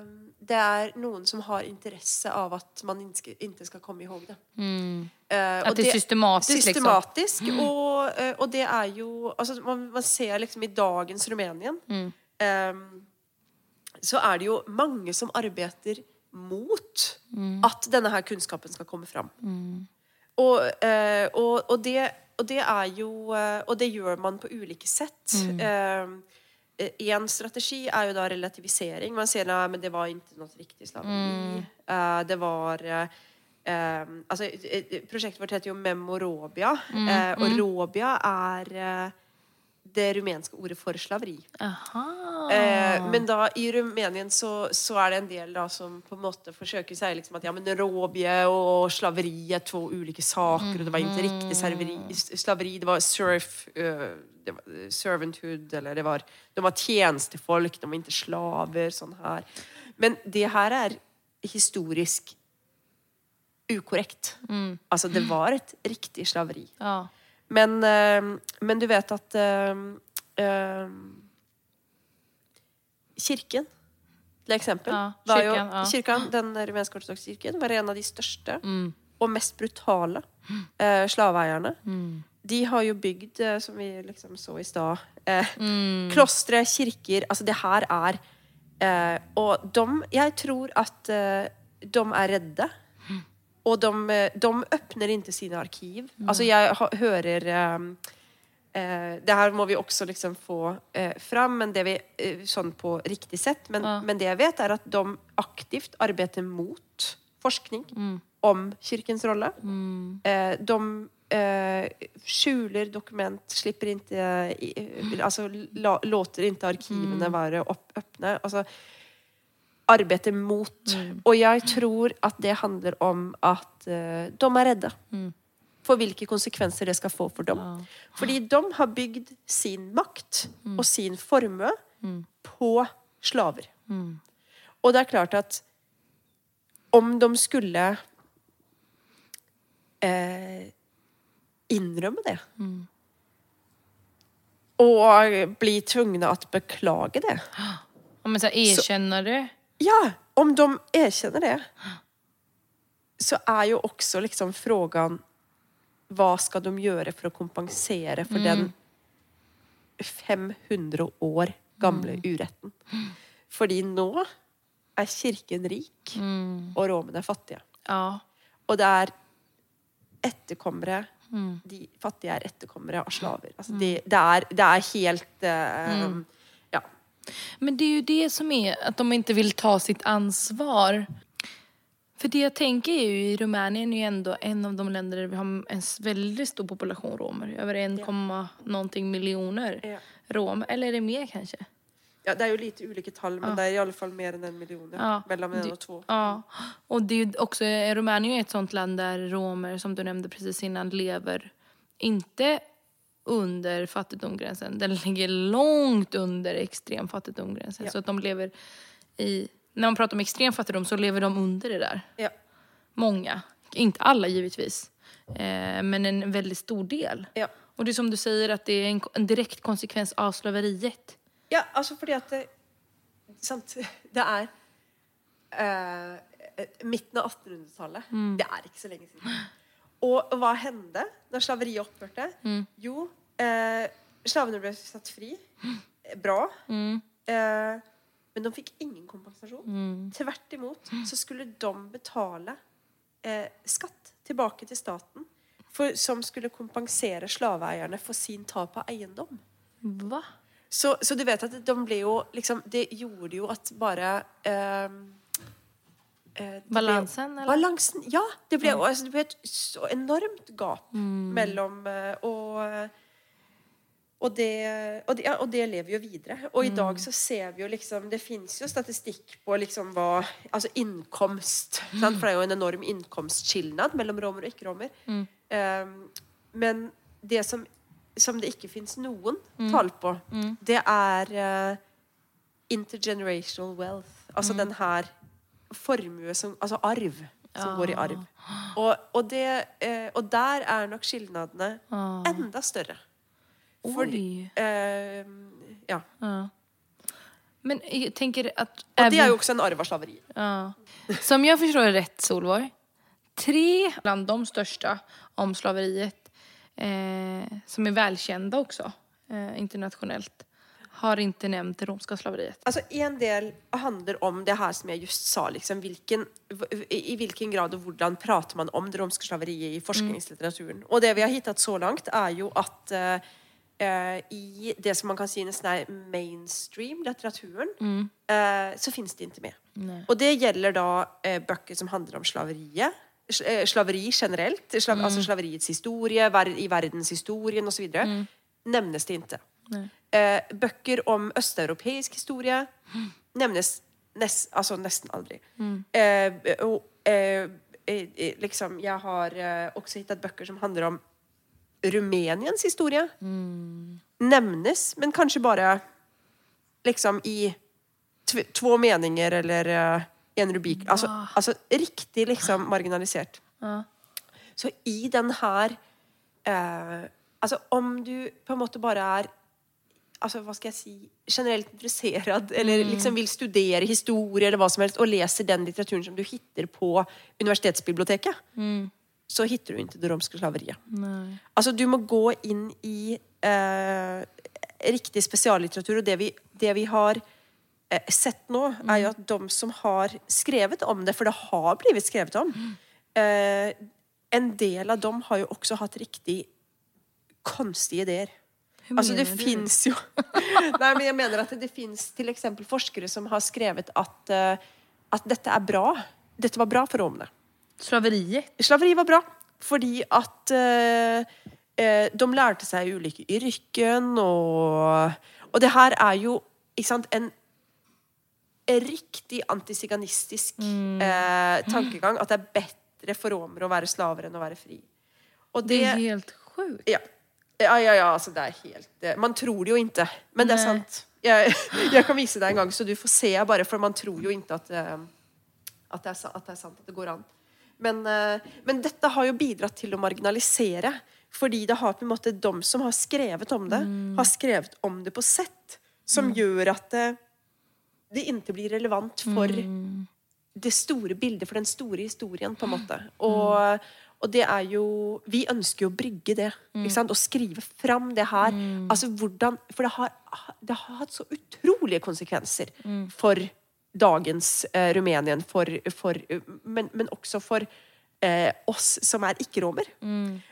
det er noen som har interesse av at man ikke skal komme ihåg det. Mm. Uh, at det er systematisk, liksom? systematisk. Og, uh, og det er jo altså, man, man ser liksom i dagens Rumänien Mm. eh, så er det jo mange som arbeider mot at denne her kunnskapen skal komme fram. Og, eh, og, og, det, og det er jo eh, Og det gjør man på ulike sett. Eh, en strategi er jo da relativisering. Man sier at det var ikke noe riktig slaveri. Eh, det var uh, eh, altså, eh, Prosjektet vårt heter jo Memorobia, eh, og robia er eh, det rumenske ordet for slaveri. Aha. Eh, men da i Rumenien så, så er det en del da som på en måte forsøker si liksom at ja, men robie og slaveri er to ulike saker, og det var ikke riktig serveri, slaveri, det var surf, uh, det var servanthood, eller det var, de var tjenestefolk, de var ikke slaver, sånn her. Men det her er historisk ukorrekt. Altså, det var et riktig slaveri. Ja. Men, eh, men du vet at eh, eh, Kirken, til eksempel Ja, var jo, ja. kirken, Den rumensk-ortodokse kirken var en av de største Mm. og mest brutale eh, slaveeierne. De har jo bygd, som vi liksom så i stad, eh, Mm. klostre, kirker Altså, det her er eh, Og de Jeg tror at eh, de er redde. Og de, eh, de åpner ikke sine arkiv. Altså, jeg ha, hører eh, eh, Det her må vi også liksom få eh, fram, men det vi, eh, sånn på riktig sett. Men, Ja. men det jeg vet, er at de aktivt arbeider mot forskning Mm. om kirkens rolle. Eh, de eh, skjuler dokument, slipper ikke Altså la, låter ikke arkivene være opp, åpne. Altså arbeider mot. Og jeg tror at det handler om at uh, de er redde. For hvilke konsekvenser det skal få for dem. Fordi de har bygd sin makt og sin formue på slaver. Og det er klart at om de skulle eh, innrømme det og bli tvungne å beklage det Ja, Men så erkjenner det. Ja, om de erkjenner det så er jo også liksom frågan hva skal de gjøre for å kompensere for den 500 år gamle uretten? Fordi nå er kirken rik, og romene er fattige. Ja. Og det er etterkommere De fattige er etterkommere av slaver. Altså det, det, er, det er helt uh. Men det är ju det som är att de inte vill ta sitt ansvar. För det jag tänker är ju i Rumänien är ju ändå en av de länder där vi har en väldigt stor population romer. Över 1, någonting miljoner Ja. romer. Eller är det mer kanske? ja. Det er jo litt ulike tall, men det er i alle fall mer enn en million. Ja. Ja. Mellom en og to. Ja, och det är ju också, Rumänien är ett sånt land där romer, som du nämnde precis innan, lever inte under fattigdomsgränsen. Den ligger långt under extrem fattigdomsgränsen. Ja. Så att de lever i, när man pratar om extrem fattigdom så lever de under det där. Ja. Många, inte alla givetvis, eh, men en väldigt stor del. Ja. Och det är som du säger att det är en, en direkt konsekvens av slaveriet. Ja, altså fordi at det, sant, det er eh, midten av 1800-tallet. Det er ikke så lenge siden. Og hva hände når slaveriet opphørte? Jo, eh, slavene ble satt fri. Bra. Eh, men de fikk ingen kompensasjon. Tvert imot så skulle de betale eh, skatt tilbake til staten for, som skulle kompensere slaveeierne for sin tap av eiendom. Hva? Så, så du vet at de ble jo liksom Det gjorde jo at bare ehm, eh, Balansen, eller? Balansen, ja. Det ble, altså, det ble et så enormt gap mellom eh, og, og det, og, det, ja, og det lever jo videre. Og i dag så ser vi jo liksom Det fins jo statistikk på liksom hva Altså innkomst. Sant? For det er jo en enorm innkomstskilnad mellom romer og ikke-romer. Ehm, men det som, som det ikke fins noen tall på, det er uh, intergenerational wealth. Altså den her formue som Altså arv som går i arv. Og, og, det, uh, og der er nok skilnadene enda større. Fordi eh, Ja. Men jag tänker att... Og det er jo også en arv av slaveri. Ja. Som jag förstår rätt, Solvor, tre bland de största om slaveriet, eh, som är välkända också eh, internationellt, har inte nämnt det romska slaveriet. Altså, En del handler om det her som jeg just sa. Liksom, hvilken, I hvilken grad og hvordan prater man om det romske slaveriet i forskningslitteraturen. Og det vi har hittat så langt, er jo at eh, eh, i det som man kan si nesten er mainstream-litteraturen, eh, så finnes det ikke med. Og det gjelder da eh, bøker som handler om slaveriet. eh, Slaveri generelt. Slav, Altså slaveriets historie, ver i verdenshistorien osv. Mm. Nevnes det ikke. Eh, bøker om østeuropeisk historie nevnes nest, altså nesten aldri. Og, eh, eh, liksom, jeg har også hittet bøker som handler om Rumäniens historie. Nevnes, men kanskje bare liksom i to två meninger eller uh, en rubrik. Altså, altså riktig liksom marginalisert. Så i den her uh, Altså om du på en måte bare er altså, hva skal jeg si, generelt interessert eller liksom vil studere historie eller hva som helst, og leser den litteraturen som du hitter på universitetsbiblioteket, så hitter du ikke det romske slaveriet. Altså, du må gå inn i eh, riktig spesiallitteratur, og det vi, det vi har eh, sett nå, er jo at de som har skrevet om det, for det har blitt skrevet om, eh, en del av dem har jo også hatt riktig konstige ideer. Altså, det fins jo Nei, men jeg mener at det, det fins f.eks. forskere som har skrevet at, eh, at dette er bra. Dette var bra for romene. Slaveriet? Slaveri var bra fordi at eh, eh, de lærte seg ulike yrken, og, og det her er jo ikke sant, en, riktig antisiganistisk eh, tankegang. At det er bedre for romere å være slaver enn å være fri. Og Det er helt sjukt. ja. Ja, ja, ja, altså det er helt eh, Man tror det jo ikke, men det er Nei. sant. Jeg, jeg kan vise deg en gang, så du får se bare, for man tror jo ikke at, eh, at, det, er, at det er sant, at det går an. Men, eh, men dette har jo bidratt til å marginalisere. Fordi det har på en måte de som har skrevet om det, har skrevet om det på sett som gjør at det, det ikke blir relevant for det store bildet, for den store historien, på en måte. Og, og det er jo Vi ønsker jo å brygge det. Ikke sant? Og skrive fram det her. Altså hvordan For det har, det har hatt så utrolige konsekvenser for dagens eh, Rumenien, for, for, men, men også for eh, oss som er ikke-romer.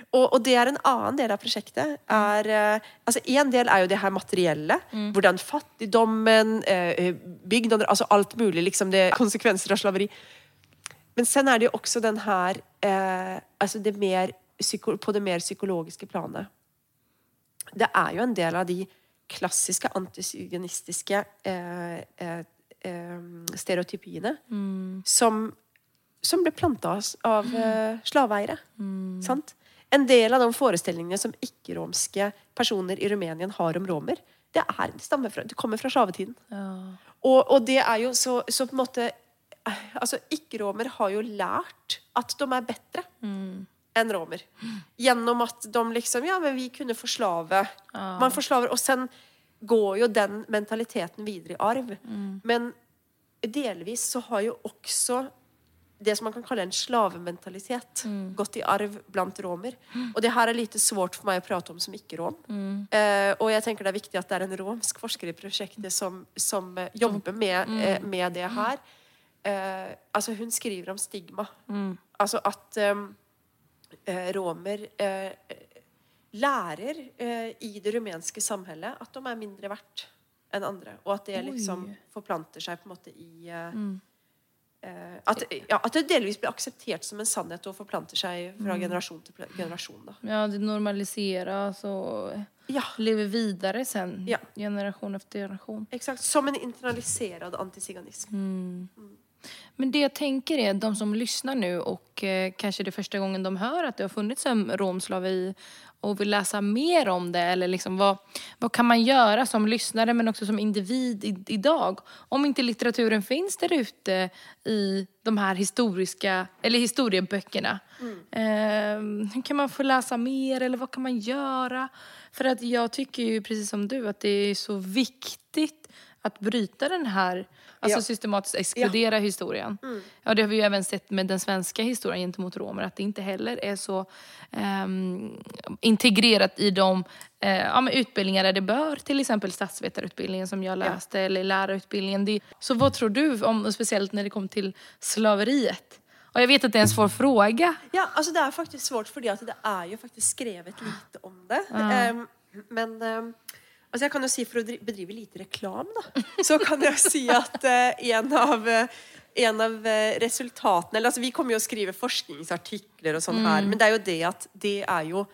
Og, og det er en annen del av prosjektet. Er, eh, altså En del er jo det her materielle. Hvordan fattigdommen, eh, bygdene Altså alt mulig. liksom det Konsekvenser av slaveri. Men sen er det jo også den her eh, altså det mer, På det mer psykologiske planet. Det er jo en del av de klassiske antisyganistiske eh, eh, stereotypiene som, som ble planta av eh, slaveeiere. Sant? En del av de forestillingene som ikke-romske personer i Rumænien har om romer, det, er, det, fra, det kommer fra slavetiden. Og, og det er jo så, så på en måte eh, Altså, ikke-romer har jo lært at de er bedre enn romer. Gjennom at de liksom Ja, men vi kunne forslave Man forslaver Og sen går jo den mentaliteten videre i arv. Men delvis så har jo også det som man kan kalle en slavementalitet gått i arv blant romer. Og det her er lite svårt for meg å prate om som ikke-rom. Eh, og jeg tenker det er viktig at det er en romsk forsker i prosjektet som, som eh, jobber med, eh, med det her. Eh, altså hun skriver om stigma. Altså at eh, eh, romer eh, lærer eh, i det rumenske samfunnet at de er mindre verdt enn andre. Og at det liksom forplanter seg på en måte i eh, eh, at, ja, at det delvis blir akseptert som en sannhet og forplanter seg fra generasjon til generasjon. Da. Ja, det normaliseres og Ja, lever videre sen, Ja. Generasjon efter generasjon. exakt. Som en internaliserad antisiganism. Men det jag tänker är, de som lyssnar nu och eh, kanske det är första gången de hör att det har funnits en romslavi och vill läsa mer om det, eller liksom vad, vad kan man göra som lyssnare men också som individ i, idag? Om inte litteraturen finns där ute i de här historiska, eller historieböckerna. Eh, hur kan man få läsa mer eller vad kan man göra? För att jag tycker ju precis som du att det är så viktigt att bryta den här, alltså Ja. systematiskt exkludera historien. Ja, det har vi ju även sett med den svenska historien gentemot romer, att det inte heller är så um, integrerat i de uh, ja, utbildningar där det bör, till exempel statsvetarutbildningen som jag läste, eller lärarutbildningen. Det, så vad tror du, om, speciellt när det kommer till slaveriet? Och jag vet att det är en svår fråga. Ja, altså det er faktisk svårt, fordi at det er jo faktisk skrevet lite om det. Em, men em, altså jeg kan jo si, for å bedrive lite reklam, da, så kan jeg si at uh, en av uh, en av eh, resultatene eller altså Vi kommer jo å skrive forskningsartikler og sånn her, men det er jo det at det er jo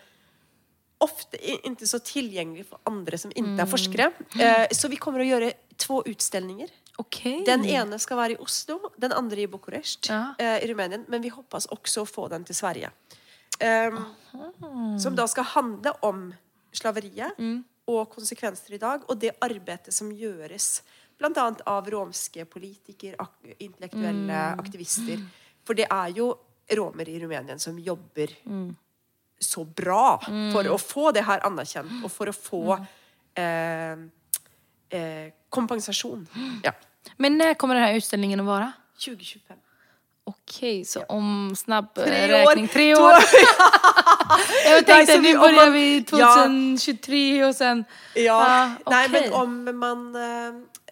ofte ikke så tilgjengelig for andre som ikke er forskere. Uh, så vi kommer å gjøre to utstillinger. Okay. Den ene skal være i Oslo, den andre i Bucuresti Ja. uh, i Rumänien. Men vi hoppas også å få den til Sverige. Um, som da skal handle om slaveriet og konsekvenser i dag, og det arbeidet som gjøres bl.a. av romske politikere, ak intellektuelle aktivister. For det er jo romer i Rumänien som jobber så bra for å få det her anerkjent, og for å få eh, eh, kompensasjon. Ja. Men når kommer denne utstillingen å vare? 2025. Okej, så om snabb Tre räkning, år. tre år. jag tänkte så nu börjar man- vi Ja. 2023 och sen... Ja, Ah, Nei, okej. men om man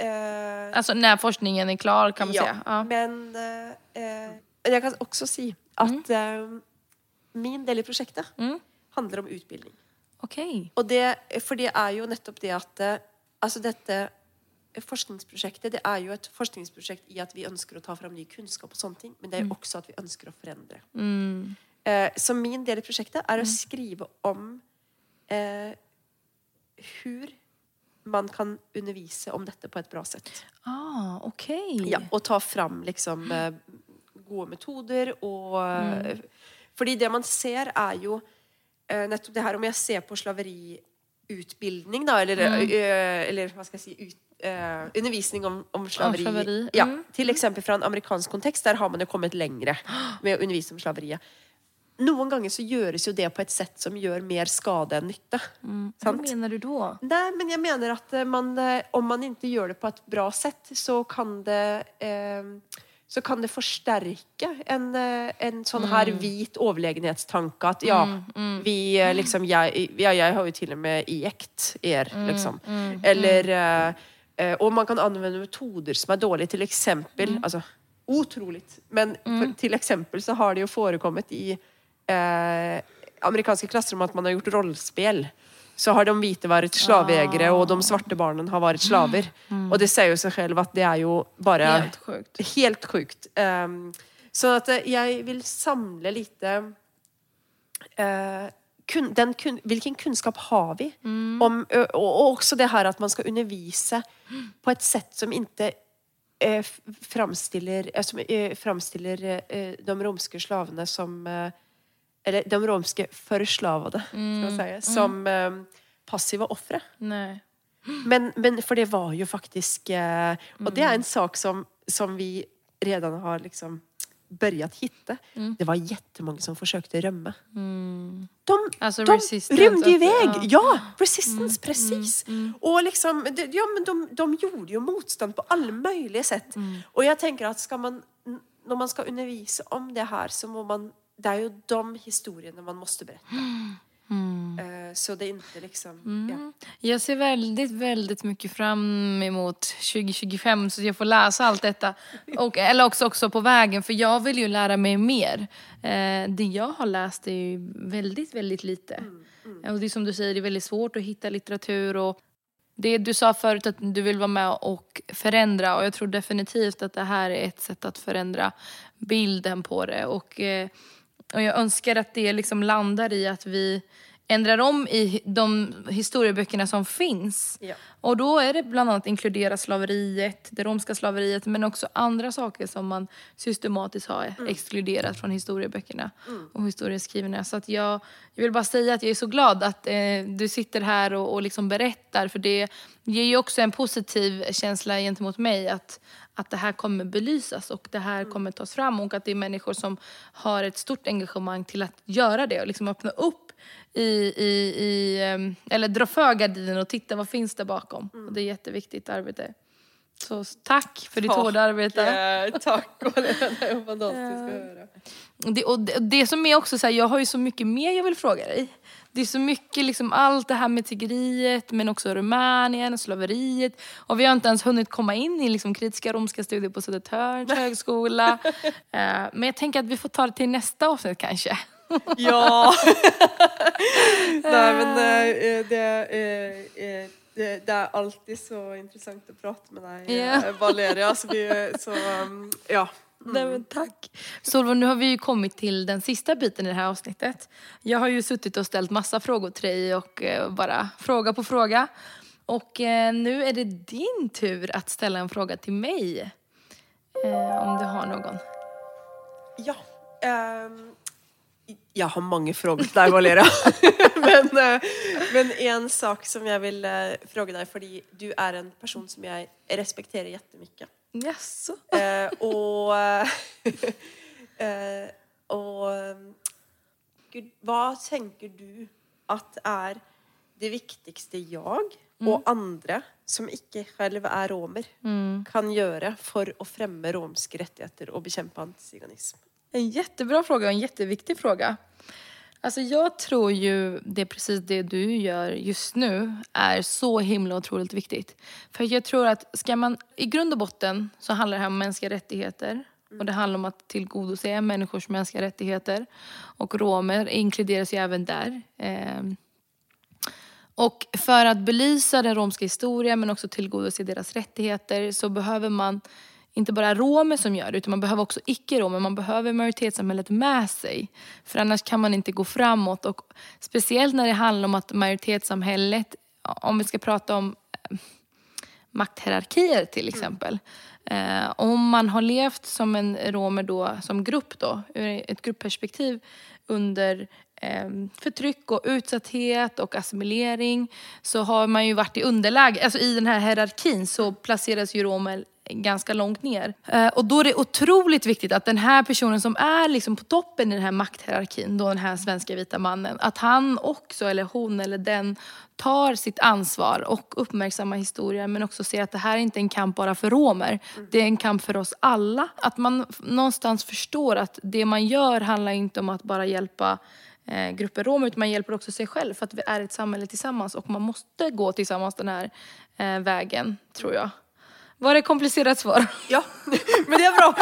Uh, Alltså när forskningen är klar kan man ja, säga. Ja. Men uh, jeg kan også si at eh, min del i prosjektet Mm. handler om utbildning. Okej. Og det, for det er jo nettopp det at eh, Altså dette forskningsprosjektet det er jo et forskningsprosjekt i at vi ønsker å ta fram ny kunnskap, og sånne ting, men det er jo også at vi ønsker å forandre. Mm. Eh, så min del i prosjektet er å skrive om eh, hvor man kan undervise om dette på et bra sett. Ah, ok. Ja, og ta fram liksom eh, gode metoder og mm. Fordi det man ser, er jo eh, nettopp det her Om jeg ser på slaveriutbildning, da, eller, eh, eller hva skal jeg si ut, eh, Undervisning om, om slaveri. slaveri, Ja, mm. til eksempel fra en amerikansk kontekst. Der har man jo kommet lengre med å undervise om slaveriet. Noen ganger så gjøres jo det på et sett som gjør mer skade enn nytte. Mm. Sant? mener du da? Nei, men jeg mener at eh, man, eh, om man ikke gjør det på et bra sett, så kan det eh, så kan det forsterke en, eh, en sånn her hvit overlegenhetstanke at ja, vi eh, liksom jeg, ja, jeg har jo til og med iekt er, liksom. Eller eh, Og man kan anvende metoder som er dårlige, til eksempel Altså utrolig, men for, til eksempel så har det jo forekommet i eh, amerikanske klasserom at man har gjort rollespill. Så har de hvite vært slavejegere, og de svarte barna har vært slaver. Og det sier jo seg selv at det er jo bare Helt sjukt. Helt sjukt. Um, så at eh, jeg vil samle lite uh, kun, den kun, Hvilken kunnskap har vi? Om, og, og også det her at man skal undervise på et sett som ikke eh, framstiller, eh, som, eh, framstiller eh, de romske slavene som eh, Eller de romske forslavede, skal man si, som eh, passive ofre. Men, men for det var jo faktisk eh, Og det er en sak som, som vi redan har liksom börjat hitta. Det var jättemånga som försökte römma. De, Alltså de rymde iväg! ja. Ja, resistance, precis. Och liksom, ja, men de, de gjorde ju motstånd på alla möjliga sätt. Och jag tänker att ska man, när man ska undervisa om det här så må man, det er jo de historiene man måste berätta. Eh, så det är inte liksom, ja. Jag ser väldigt, väldigt mycket fram emot 2025 så jag får läsa allt detta. Och, eller också, också på vägen, för jag vill ju lära mig mer. Eh, det jag har läst är ju väldigt, väldigt lite. Och det är som du säger, det är väldigt svårt att hitta litteratur. Och det du sa förut att du vill vara med och förändra och jag tror definitivt att det här är ett sätt att förändra bilden på det. Och, eh, och jag önskar att det liksom landar i att vi ändrar om i de historieböckerna som finns. Ja. Och då är det bland annat inkludera slaveriet, det romska slaveriet, men också andra saker som man systematiskt har exkluderat från historieböckerna och historieskrivarna. Så att jag, jag vill bara säga att jag är så glad att eh, du sitter här och, och liksom berättar, för det ger ju också en positiv känsla gentemot mig att, att det här kommer belysas och det här kommer tas fram och att det är människor som har ett stort engagemang till att göra det och liksom öppna upp i, i, i, eller dra för gardinen och titta vad finns där bakom. Och det är jätteviktigt arbete. Så tack för ditt hårda arbete. Eh, tack Malena, det är fantastiskt att höra. Det, och det, det som är också så här, jag har ju så mycket mer jag vill fråga dig. Det är så mycket, liksom allt det här med tiggeriet, men också Rumänien, slaveriet. Och vi har inte ens hunnit komma in i liksom kritiska romska studier på Södertörns högskola. Eh, men jag tänker att vi får ta det till nästa avsnitt kanske. Ja! Nej men eh, det, eh, eh, det, det är alltid så intressant att prata med dig Ja. eh, Valeria. Så vi, så, um, ja. Nej, men tack. Solveig, nu har vi ju kommit till den sista biten i det här avsnittet. Jag har ju suttit och ställt massa frågor till dig och eh, bara fråga på fråga. Och eh, nu är det din tur att ställa en fråga till mig. Eh, om du har någon. Ja. Um, jag har många frågor till dig Valeria. men, men en sak som jag vill eh, fråga dig, för du är en person som jag respekterar jättemycket. Jaså? Eh, og eh, och um, Gud, hva tenker du at er det viktigste jeg og andre som ikke selv er romer kan gjøre for å fremme romske rettigheter og bekjempe antiziganism? En jättebra fråga och en jätteviktig fråga. Alltså jag tror ju det precis det du gör just nu är så himla otroligt viktigt. För jag tror att ska man, i grund och botten så handlar det här om mänskliga rättigheter. Och det handlar om att tillgodose människors mänskliga rättigheter. Och romer inkluderas ju även där. Ehm, och för att belysa den romska historien men också tillgodose deras rättigheter så behöver man inte bara romer som gör det utan man behöver också icke-romer. Man behöver majoritetssamhället med sig. För annars kan man inte gå framåt. Och speciellt när det handlar om att majoritetssamhället, om vi ska prata om eh, makthierarkier till exempel. Eh, om man har levt som en romer då, som grupp då, ur ett gruppperspektiv under eh, förtryck och utsatthet och assimilering så har man ju varit i underläge. Alltså i den här så placeras ju romer ganska långt ner. Eh, och då är det otroligt viktigt att den här personen som är liksom på toppen i den här makthierarkin, då den här svenska vita mannen, att han också, eller hon eller den, tar sitt ansvar och uppmärksammar historien men också ser att det här är inte en kamp bara för romer. Det är en kamp för oss alla. Att man någonstans förstår att det man gör handlar inte om att bara hjälpa eh, grupper romer utan man hjälper också sig själv för att vi är ett samhälle tillsammans och man måste gå tillsammans den här eh, vägen, tror jag. Var det ett komplicerat svar? Ja, men det är bra.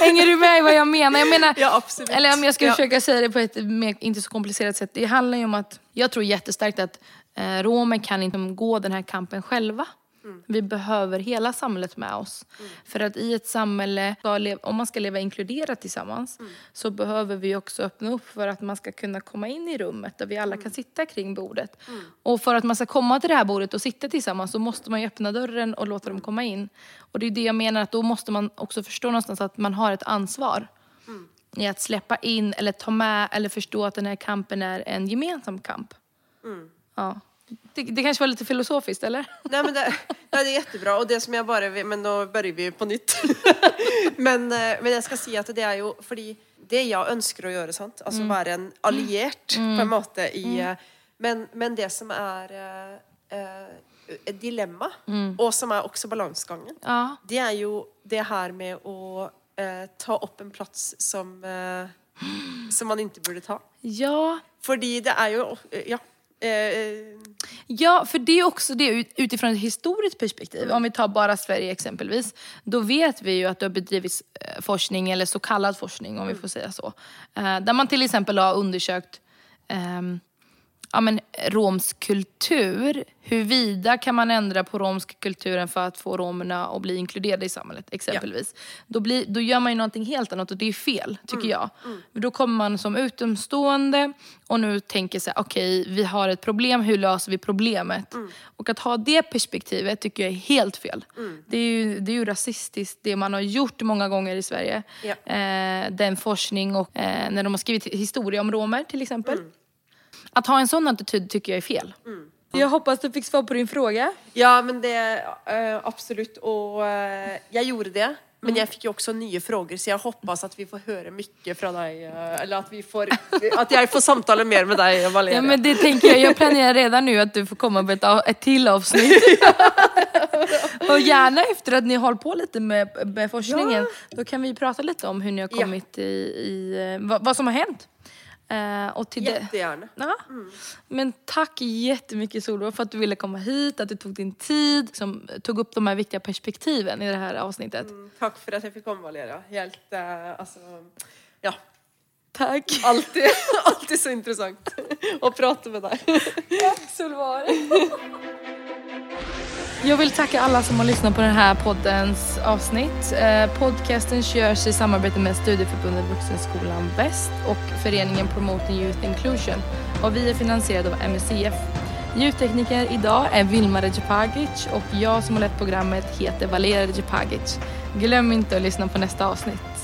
Hänger du med i vad jag menar? Jag menar Ja, absolut. eller om jag ska Ja. försöka säga det på ett mer, inte så komplicerat sätt. Det handlar ju om att, jag tror jättestarkt att eh, romer kan inte gå den här kampen själva. Mm. Vi behöver hela samhället med oss. För att i ett samhälle, om man ska leva inkluderat tillsammans, Mm. så behöver vi också öppna upp för att man ska kunna komma in i rummet där vi alla Mm. kan sitta kring bordet. Och för att man ska komma till det här bordet och sitta tillsammans så måste man ju öppna dörren och låta dem komma in. Och det är det jag menar att då måste man också förstå någonstans att man har ett ansvar i att släppa in eller ta med eller förstå att den här kampen är en gemensam kamp. Ja. Det, det kanske var litt filosofisk, eller? Nei, men det, nei, det er jättebra. Och det som jag bara vil, men nå börjar vi på nytt. men, eh, men jeg skal si at det er jo fordi det jeg ønsker å gjøre, sant, Altså mm. være en allierat på en måte i, mm. men, men det som er eh, et ett dilemma, og som er også balansegangen, Ja. det er jo det her med å eh, ta opp en plass som, eh, som man ikke burde ta. Ja. Fordi det er jo eh, ja, eh, ja, för det är också det ut- utifrån ett historiskt perspektiv. Om vi tar bara Sverige exempelvis. Då vet vi ju att det har bedrivits eh, forskning, eller så kallad forskning om vi får säga så. Eh, Där man till exempel har undersökt ehm, ja, men, romsk kultur. Huruvida kan man ändra på romsk kulturen för att få romerna att bli inkluderade i samhället exempelvis. Då, blir, då gör man ju någonting helt annat och det är fel tycker jag. Mm. Då kommer man som utomstående och nu tänker så här, okej vi har ett problem, hur löser vi problemet? Och att ha det perspektivet tycker jag är helt fel. Det, är ju, det är ju rasistiskt det man har gjort många gånger i Sverige. Ja. Eh, den forskning och eh, när de har skrivit historia om romer till exempel. Att ha en sån attityd tycker jag är fel. Jag hoppas du fick svar på din fråga. Ja, men det eh, absolut. Och eh, jag gjorde det. Men jeg fikk jo også nye frågor, så jeg hoppas at vi får høre mye fra deg. eh, Eller at, vi får, at jeg får samtale mer med deg, Valeria. Ja men det tänker jag, jag planerar redan nu att du får komma med ett, a- ett till avsnitt. och gärna efter att ni har hållit på lite med, med forskningen, då kan vi prata lite om hur ni har Ja. i, i vad, vad som har hänt. Eh, och till det. Jättegjerne. mm. Men tack jättemycket Solveig för att du ville komma hit, att du tog din tid, som tog upp de här viktiga perspektiven i det här avsnittet. Takk for at jeg fick komma Valeria. Helt uh, alltså, Ja. Tack. Alltid, alltid så interessant å prate med deg. Solveig. Jag vill tacka alla som har lyssnat på den här poddens avsnitt. Eh, podcasten görs i samarbete med Studieförbundet Vuxenskolan Väst och föreningen Promoting Youth Inclusion. Och vi är finansierade av MUCF. Ljudtekniker idag är Vilma Recepagic och jag som har lett programmet heter Valeria Recepagic. Glöm inte att lyssna på nästa avsnitt.